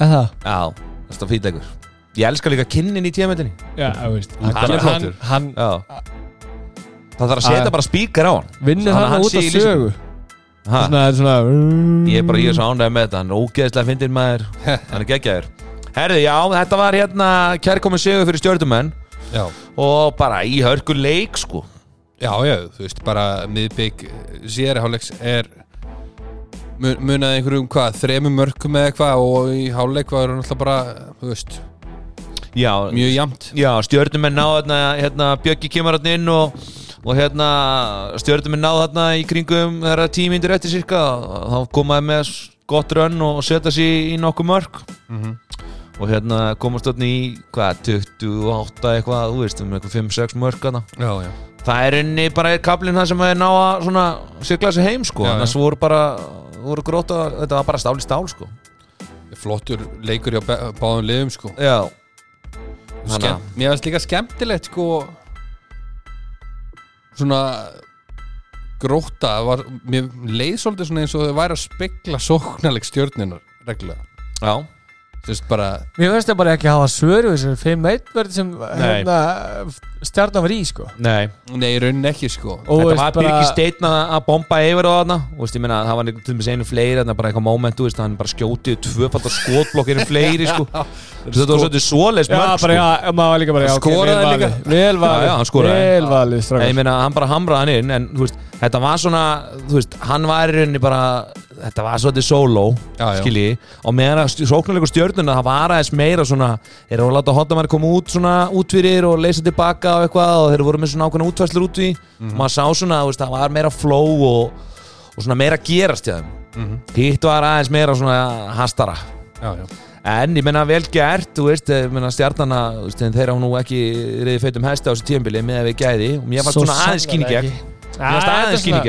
Eða? Já, það? Er fín leikur Ég elska líka kinnin í tíðamöndinni Já, þú veist. Hann Hann, er hann, flottur. hann Já. Það þarf að setja bara spíkar á hann. vinnur Hann- hann út í lýsingu. sögu ha, Svona, er svona Ég er bara, ég er svo ánægð með þetta. Hann er ógeðslega fyndin maður. Hann er geggjaður. Herði, já, þetta var hérna kærkomin sigur fyrir stjórnumenn Já, og bara í hörku leik sko. Já, já þú veist bara miðbygg sér hálfleiks er mun, munaði einhverjum hvað, þremur mörgum eða eitthvað og í hálfleik var hann alltaf bara, þú veist, Já, mjög jamt já stjórnumenn náðu hérna, hérna Bjöggi kemur hérna inn og, og hérna stjórnumenn náðu hérna í kringum þeirra tímyndir eftir cirka þá komaði með gott rönn og setja sér í nokkuð mörg Mhm. og hérna komast hérna í hvað, 28 eitthvað, þú veist, um eitthvað 5-6 mörg Já, já. Það er inni bara kaplinn það sem er ná að svona sigla sig heim sko. Já, já. annars voru bara voru gróta, þetta var bara stál í stál sko. Flottur leikur hjá bá- báðum liðum sko. Já Skemm, Mér finnst líka skemmtilegt sko svona gróta var, mér leið svolítið eins og þau væri að spekla sóknarleik stjórnunar reglulega. Já, þú veist bara, Mér finnst það bara ekki að hafa svöru þessari 5-1 verði sem hérna, stjarnan var í sko. Nei. Nei, í rauninni ekki sko. Og þetta var bara- Birgir Steinn að að bomba yfir á þarna. Og veist, ég meina, það var til dæmis einu fleiri þarna bara eitthvað moment, þú veist, hann bara skjótið tvöfaldar skotblokkir fleiri sko. Þetta var svolítið svoleiðs Já, mörg bara, sko. já, maður var líka bara, já, ok, Skoraði vel líka. valið, Vel valið, Já, hann skoraði. vel valið, Nei, ég meina, hann bara hamraði hann inn en þú veist, þetta var svona, þú veist, hann var í rauninni bara, þetta var svolítið solo skilji, og meðan að sóknarleikur stjörnuna, það var aðeins meira svona, þeir eru að láta hotnamæri koma út svona út fyrir og leysa tilbaka og eitthvað og þeir voru með svona ákveðna útfæslur út í Mhm. og maður sá svona, þú veist, það var meira flow og, og svona meira gerast í þeim Mhm. hitt var aðeins meira svona hastara já, já. En ég menna vel gert, þú veist, stjarnana, þeir á nú ekki reyði feitum hesti á þessu tíðanbili með að við gæði og mér fannst Svo svona aðeins gegn.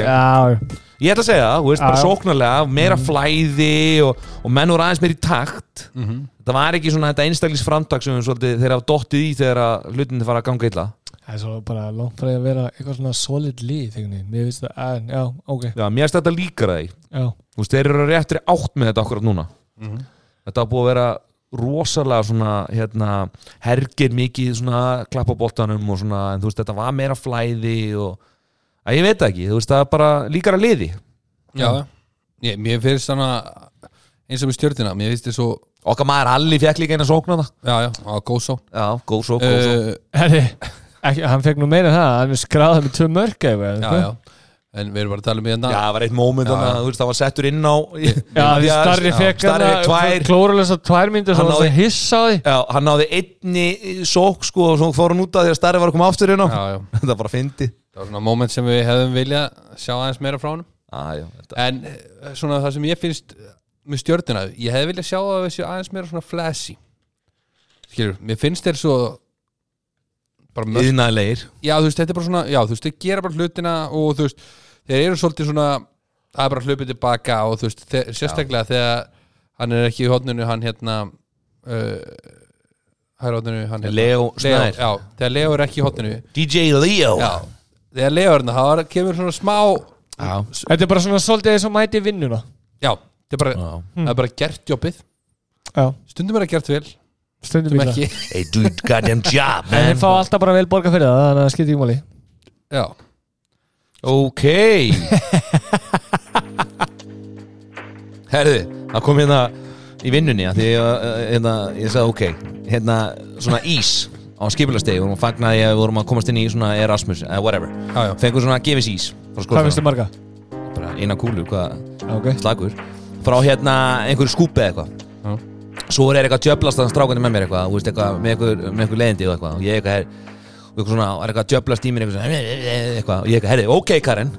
Já, Ég ætla að segja það, þú veist, bara sóknarlega, meira flæði og, og menn voru aðeins meira í takt. Mhm. Það var ekki svona þetta einstaklis framtak sem svolítið, þeir hafa dottið í þegar að hlutinni fara að ganga illa. Það er svo bara langt því að vera eitthvað svona solid veginn. Mér finnst það, en, já, ok, Já, mér finnst þetta já Þú veist, þeir eru réttri átt með þetta akkurat núna. Mhm. Þetta har búið að vera rosalega svona, hérna, hergir mikið svona klappa á boltanum og svona, en þú veist, þetta var meira flæði og, að ég veit það ekki, þú veist, það er bara líkara liði. já. Ég, mér finnst þannig eins og með stjórnina, mér finnst þið svo Okkar maður Alli fekk líka eina sókn á það. já, já, á góð svo Já, góð sókn, góð sókn. uh, Herri, ekki, hann fekk nú meira en það, hann skráðið með tvö mörg eða já, eitthvað. já, en við erum bara að tala um hérna Já, það var eitt moment Já, þannig að þú veist, það var settur inn á Já, því starri fekk Starri fekk tvær klórulösa tvær myndir Hann svo náði- það hissa á því Já, hann náði einni sók sko og svo fór hann út af því að starri var að koma aftur inn á já, já, Þetta var bara fyndi það var svona moment sem við hefðum viljað sjá aðeins meira frá hann ah, já, þetta. en eh, svona það sem ég finnst með stjórnina, ég hefði viljað sjá að séu aðeins meira svona flashy. Skilur, mér finnst þeir svo bara mörg Íðnaðlegir já, þú veist, þetta er bara svona, já, þú veist, þeir gera bara hlutina og þú veist, þeir eru svolítið svona það er bara hlupið tilbaka og þú veist, þeir, sérstaklega þegar hann er ekki í hodninu, hann hérna uh, hæra hodninu, hann hérna Leo Snær. já, þegar Leo er ekki í hodninu DJ Leo. Já, þegar hérna, þá kemur svona smá. Þetta er bara svona svolítið eins og mæti vinnuna. Já, það er bara, það er bara gert jobbið. Já, stundum er það gert vel, stundum stundum ekki ekki. Hey dude, goddamn job En man. þeir fá alltaf bara vel borga fyrir það, þannig að það skiptir í máli. Já, Ok. Herði, það kom hérna í vinnunni að því að hérna, ég sagði ok. Hérna svona ís á skipulastegi og fagnaði að við vorum að komast inn í svona Erasmus eða whatever. Já, já, fengur svona gefis ís Hvað finnst þið marga? bara eina kúlu, hvað Já, ok. slagur frá hérna einhverju skúpi eða eitthvað. Svo er eitthvað djöblast að strákandi með mér eitthvað veist eitthvað með einhver, með einhver leiðindi og eitthvað. Og ég eitthvað og eitthvað svona er eitthvað djöblast í mér eitthvað, eitthvað. Og ég eitthvað herri ok Karen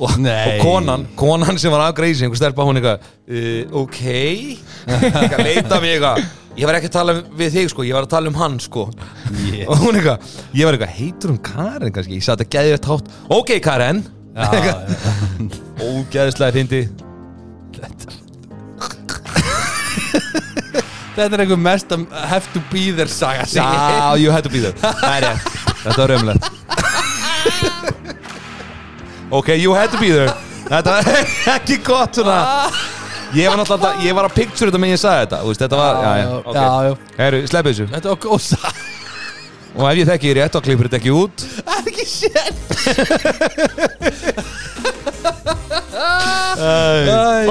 og, og konan, konan sem var afgreisi einhver stelpa hún eitthvað uh, ok. Eitthvað leita mig eitthvað. Ég var ekki að tala við þig sko, ég var að tala um hann sko. Og hún eitthvað, ég var eitthvað, heitur hún Karen? Kannski? Ég satt að geði þetta hátt. Ok Karen. Ógeðislega hindi Þetta er einhver mest have to be there saga Já, you had to be there. Er þetta var raumlegt Ok, you had to be there. Þetta var ekki gott svona. Ég var náttúrulega, ég var að picture þetta með ég sagði þetta. Þú veist, Þetta var, já, já, ok. já, já. Heru, sleppið þessu. Þetta var góð saga. Og ef ég þekki þér rétt, þá klippur þetta ekki út. Það er ekki sér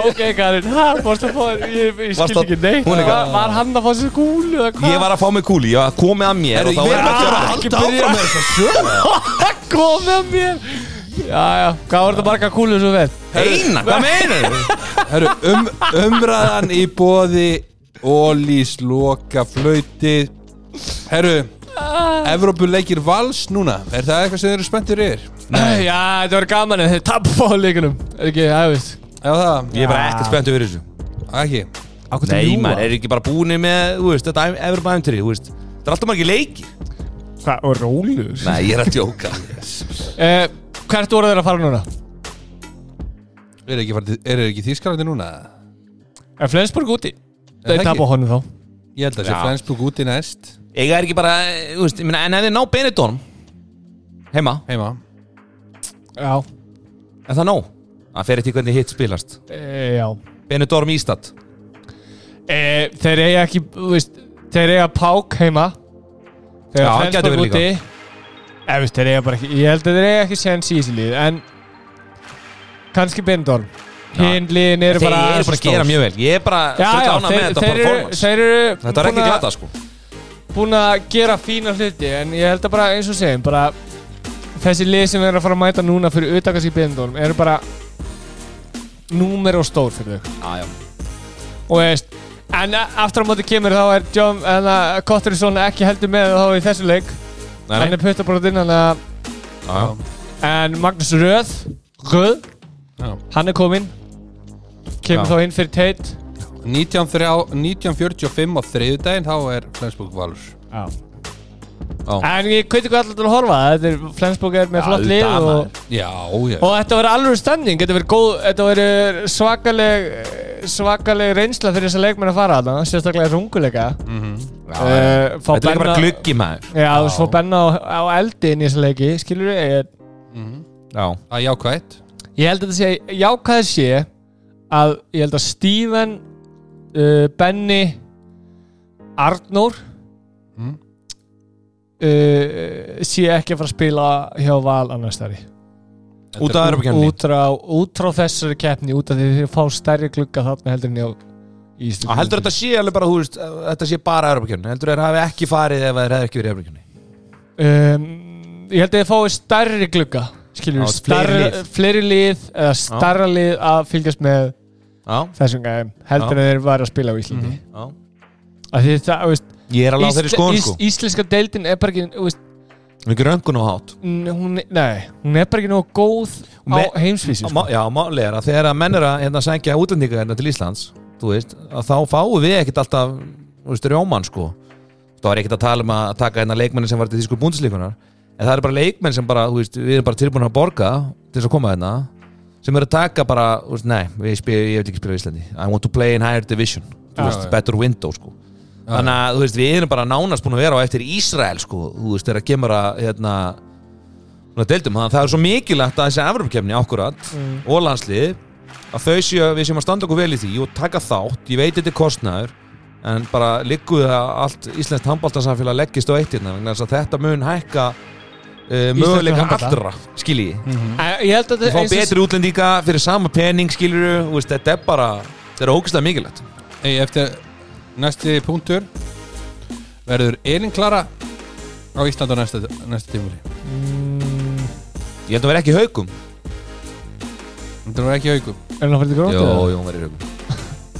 Ok, Karin, ha, fórstu að fá Ég, ég skil Varstu að- ekki neitt. Hún er var, var hann að fá sér kúlu eða hvað? Ég var að fá mig kúli, ég var komið að mér Herru, og þá Ég var er ég að halda áfram. Með þess að sög Komið að mér Já, já, hvað var þetta marga kúlu svo vel? Eina, hvað meinar Herru, um, umræðan í bóði Ólís, loka, flauti. Herru Evrópuleikir vals núna. Er það eitthvað sem þeir eru spenntir yfir? Já, þetta var gaman en þeir tappa á leikunum Er ekki, það veist. Já það, Ég er bara ekkert spennt yfir þessu. Ekki? Nei, maður er ekki bara búin með, þú veist, þetta Evropa æfntri, þú veist. Það er alltaf margir leiki Hvað, og rólur? Nei, ég er að djóka. Eh, hvert voru þeir að fara núna? Er þeir ekki, farið- eru þeir ekki þýskalandi núna? Er Flensborg úti? Það Þeir ekki? honum þá Ég held að sé Já. Flensburg úti næst Ég er ekki bara, þú veist, ég meina, en ef þið ná Benidorm Heima, Heima Já, er það nóg? Það fer eftir hvernig hitt spilast e, já Benidorm Ístad e, Þeir eiga ekki, þú veist Þeir eiga Pák heima Þeir Já, eiga hann gæti Flensborg verið úti Eða, veist, þeir ekki Ég held að þeir eiga ekki séns í þessu lið En kannski Bindorm Hinn liðin eru Þeir bara eru svo bara að gera mjög vel. Ég er bara Já, já, þeir, þeir, eru, þeir eru Þetta var ekki glata, sko. búin að gera fína hluti en ég held að bara eins og segjum bara þessi lið sem við erum að fara að mæta núna fyrir auðtakast í bindunum eru bara númer og stór fyrir þau. Já og veist en aftur á móti kemur þá er John Kotterisson ekki heldur með þá í þessu leik hann er að já, já en Magnús Röð Röð Já. hann er kominn kemur Já. þá inn fyrir 1903 1945 á þriðudaginn þá er Flensburg valur Já. Já. en ég kveitir hvað allir til að horfa þetta er Flensburg er með flott lið og Og þetta verður alveg stemning, þetta verður góð, þetta verður svakaleg, svakaleg reynsla fyrir þessa leikmenn að fara þarna, sérstaklega þessa unguleika. Mhm. Uh, fá Þetta er líka bara gluggi maður Já, þú fá benna á, á eldi inn í þessa leiki, skilur við? Ég, Mhm. Já Það er jákvætt ég held að þetta sé, jákvæð sé að ég held að Steven, uh, Benny, Arnór Mhm. Uh, sé ekki að fara að spila hjá Val annars þar í. Út af Evropakefni Út frá, út frá þessari keppni, út af því þið fá stærri glugga þarna heldur en hjá Ísland. Heldur þetta sé alveg bara, þú veist, þetta sé bara Europakefni Heldur þeir hafi ekki farið ef þeir hefði ekki verið Europakefni um, Ég held að þið fáið stærri glugga skilur Já, við, fleiri lið. fleiri lið eða stærra lið að fylgjast með Já, þessum gæðum heldur en þeir var að spila á Íslandi mm -hmm. Það, veist, Ég er alveg á þeirri skoðun, sko. íslenska deildin er bara ekki er ekki röngun og hát hún, nei, hún er bara ekki nógu góð á Me- heimsvísi sko. Já, máli er að þegar að menn er að hérna, sækja útlendinga hérna til Íslands þú veist, þá fáum við ekkert alltaf þú veist, rjóman sko. Þá er ekkert að tala um að taka hérna leikmenni sem var til þýsku búndislíkunar en það eru bara leikmenn sem bara, við erum bara tilbúin að borga til þess að koma hérna sem eru að taka bara, nei, við spil, ég vil ekki spila í Íslandi. I want to play in higher division. Já. better window sko þannig að, þú veist, við erum bara nánast búin að vera á eftir Ísrael sko, þú veist, þegar kemur að hérna, deildum, þannig að það er svo mikilvægt að þessi Evropakefni ákkurat mm. og landslið að þau séu, við séum að standa okkur vel í því og taka þátt, ég veit þetta er kostnæður en bara ligguð að allt íslenskt handbóltarsamfélag leggist á eitt hérna vegna þess að þetta mun hækka uh, möguleika allra, skilji. En ég held að við fáum eins og- betri útlendinga fyrir sama pening skiljuru, veist, þetta er bara þetta er ógeðslega mikilvægt. Ei, Eftir næsti punktur verður Elin Klara á Ísland á næsta, næsta tímuli Mm, ég held að vera ekki í haugum Þetta var ekki haugum Er hann að fara til gróti? Jó, jó, hún verður í haugum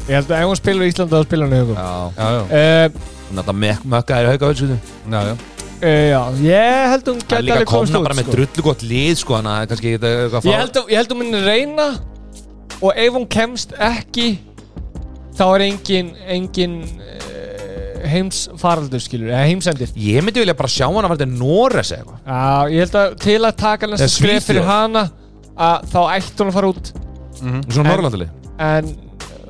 Ég held að ef hún spilur í Íslanda þá spilur hann í hugum Já, Já, já, uh, hún er alltaf mökka er í haugavöldsveitu já, já. uh, Já, ég held að hún Það er líka alveg komast komna út bara með sko. drullu gott lið sko, að eitthvað Ég held að, ég held að hún reyna og ef hún kemst ekki þá er engin engin uh, heimsfaraldur skilur, eða heimsendir. Ég myndi vilja bara sjá hann að verða Norres eða eitthvað. Já, ég held að til að taka næsta Eða skref fyrir Svíþjóð. hana að þá ætti hún að fara út. Svona En- Norrlandali en,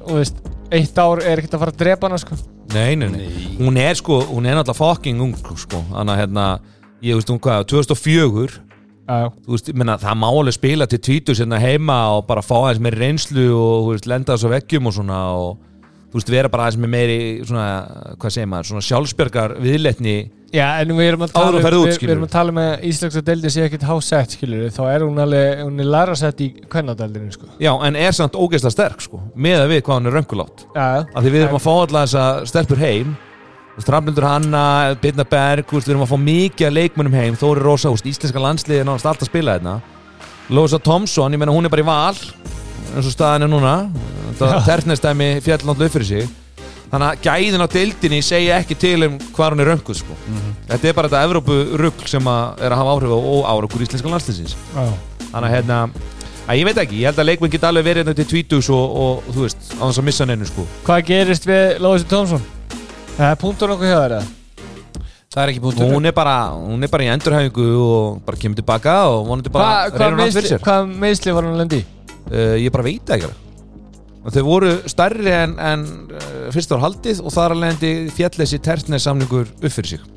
þú veist, eitt ár er ekkert að fara að drepa hana sko. Nei, nei, nei, Hún er sko, hún er náttúrulega fucking ung sko. Þannig að hérna, ég veist hún hvað 2004 Já, Þú veist, ég menna, það má alveg spila til tvítus hérna heima og bara fá aðeins meiri reynslu og þú veist, lenda þessu veggjum og svona og þú veist, vera bara aðeins með meiri svona, hvað segir maður, svona sjálfsbjörgar viðletni Já, en við erum að tala um, við, við erum að tala með Íslands og deildin sé ekkert hásett skilur þá er hún alveg, hún er læra sett í kvennadeldinu sko. Já, en er samt ógeðslega sterk, sko með að við hvað hann er röngulátt Já, af því við erum að fá alltaf þessa stelpur heim. Strafnildur Hanna, Birna Berg við erum að fá mikið að leikmönnum heim. Þóri Rósa, íslenska landsliði er náttúrulega alltaf að spila þetta Lósa Thompson, ég meina hún er bara í val eins og staðan er núna þetta tertnestæmi fjall náttúrulega upp fyrir sig þannig að gæðin á deildinni segja ekki til um hvað hún er rönguð sko. þetta er bara þetta Evrópu-rugl sem að er að hafa áhrif á árakur íslenska landsliðsins já, þannig að hérna að ég veit ekki, ég held að leikmenn geta alveg verið hérna til tvítus og, og þú veist, á þess að missa neinu sko. Hvað gerist við Lóðis Tómsson? Það er punktur nokkuð hjá eða? Það er ekki búin hún er bara hún er bara í endurhæfingu og bara kemur tilbaka og vonandi bara Hvað hva reynir hún allt fyrir sér hva meðsli var hann að lendi? Uh, ég bara veit það ekki. Þau voru stærri en, en uh, fyrst var haldið og þar alveg endi fjallesi tertnes samningur upp fyrir sig.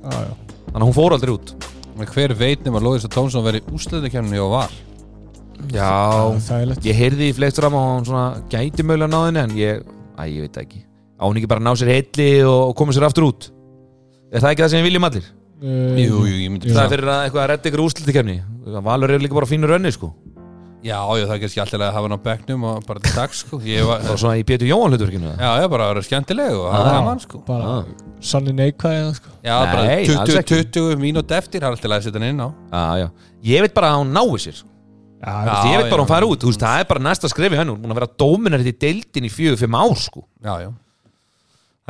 Já, já. Þannig að hún fór aldrei út. Hver veit nema Lóðis og Tómsson verið úsleðikemni og var? Já, ég heyrði í flegt fram og hún svona gæti mögulega náðinni en ég, að ég veit það ekki. Á hún ekki bara að ná sér heilli og koma sér aftur út? Er það ekki það sem við viljum allir? Uh, Jú, jú, ég myndi það er fyrir að eitthvað að redda ykkur úrslutikefni Valur er líka bara fínur önni sko Já, já, það er kannski alltaf að hafa hann á bekknum og bara til dags, sko. Ég var, og svona í Pétur Jóhann hlutverkinu Já, já, bara að vera skemmtileg og hafa Já. gaman, sko. Bara Ah. sannig neikvæði sko. Já, Nei, bara alls 20, ekki. 20 mínút eftir, það er alltaf að setja hann inn á. Já, já. Ég veit bara að hún nái sér. Já, Já. Ég veit bara að já. fara út, þú veist, það er bara næsta skrefi hennu Hún búin að vera dóminar í deildin í fjögur, fimm ár sko. Já, já.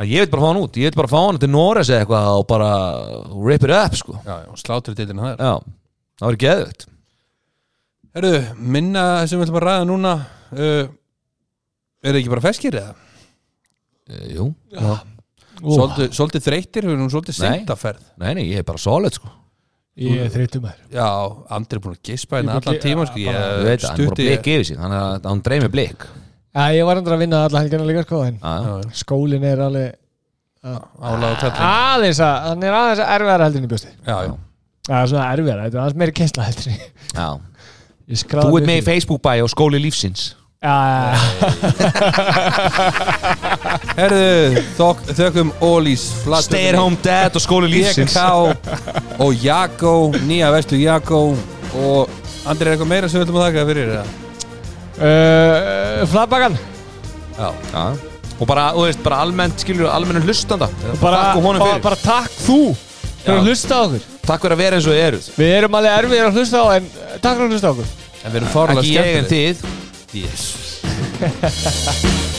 Það ég veit bara að fá hann út, ég veit bara að fá hann til Norris eða eitthvað og bara rip it up sko. Já, já, slátur deildina það er Já, það var geðvögt Herru, minna sem við ætlum að ræða núna uh, Er það ekki bara feskir eða? e, Jú, Ó, Svolítið, svolítið þreytir, við erum svolítið Nei. seintaferð nei, nei, ég er bara solid sko. Ég er þreytum þær Já, Andri er búin að gispa Ég hérna búin að allan tíma sko. bara- Þú veit það, hann er bara stutti blik yfir sig Þannig að hann dreif með blik. Já, ég var endur að vinna alla helgina líka sko en skólinn er alveg aðeins að, hann er aðeins erfiðara heldur en í bjósti. Já, já. Það er svona erfiðara, þetta er aðeins meiri kessla ég- já. ég Þú ert með í Facebook bæ og skóli lífsins. Já, Herðu, þok, þökkum Ólís Stay at home dad og skóli lífsins. BK og Jakko Nýja vestu Jakko Og Andri er eitthvað meira sem við ætlum að þakka fyrir það uh, Flatbakan Já, Já. Og bara, þú veist, bara almennt, skilur, almennu hlustanda. Bara, Takk og honum bara, fyrir. bara takk þú fyrir að hlusta á okkur. Takk fyrir að vera eins og þið eruð. Við erum alveg erfiðir að hlusta á en takk fyrir að hlusta á okkur. En við erum fárlega Ekki ég en skemmtileg þið Yes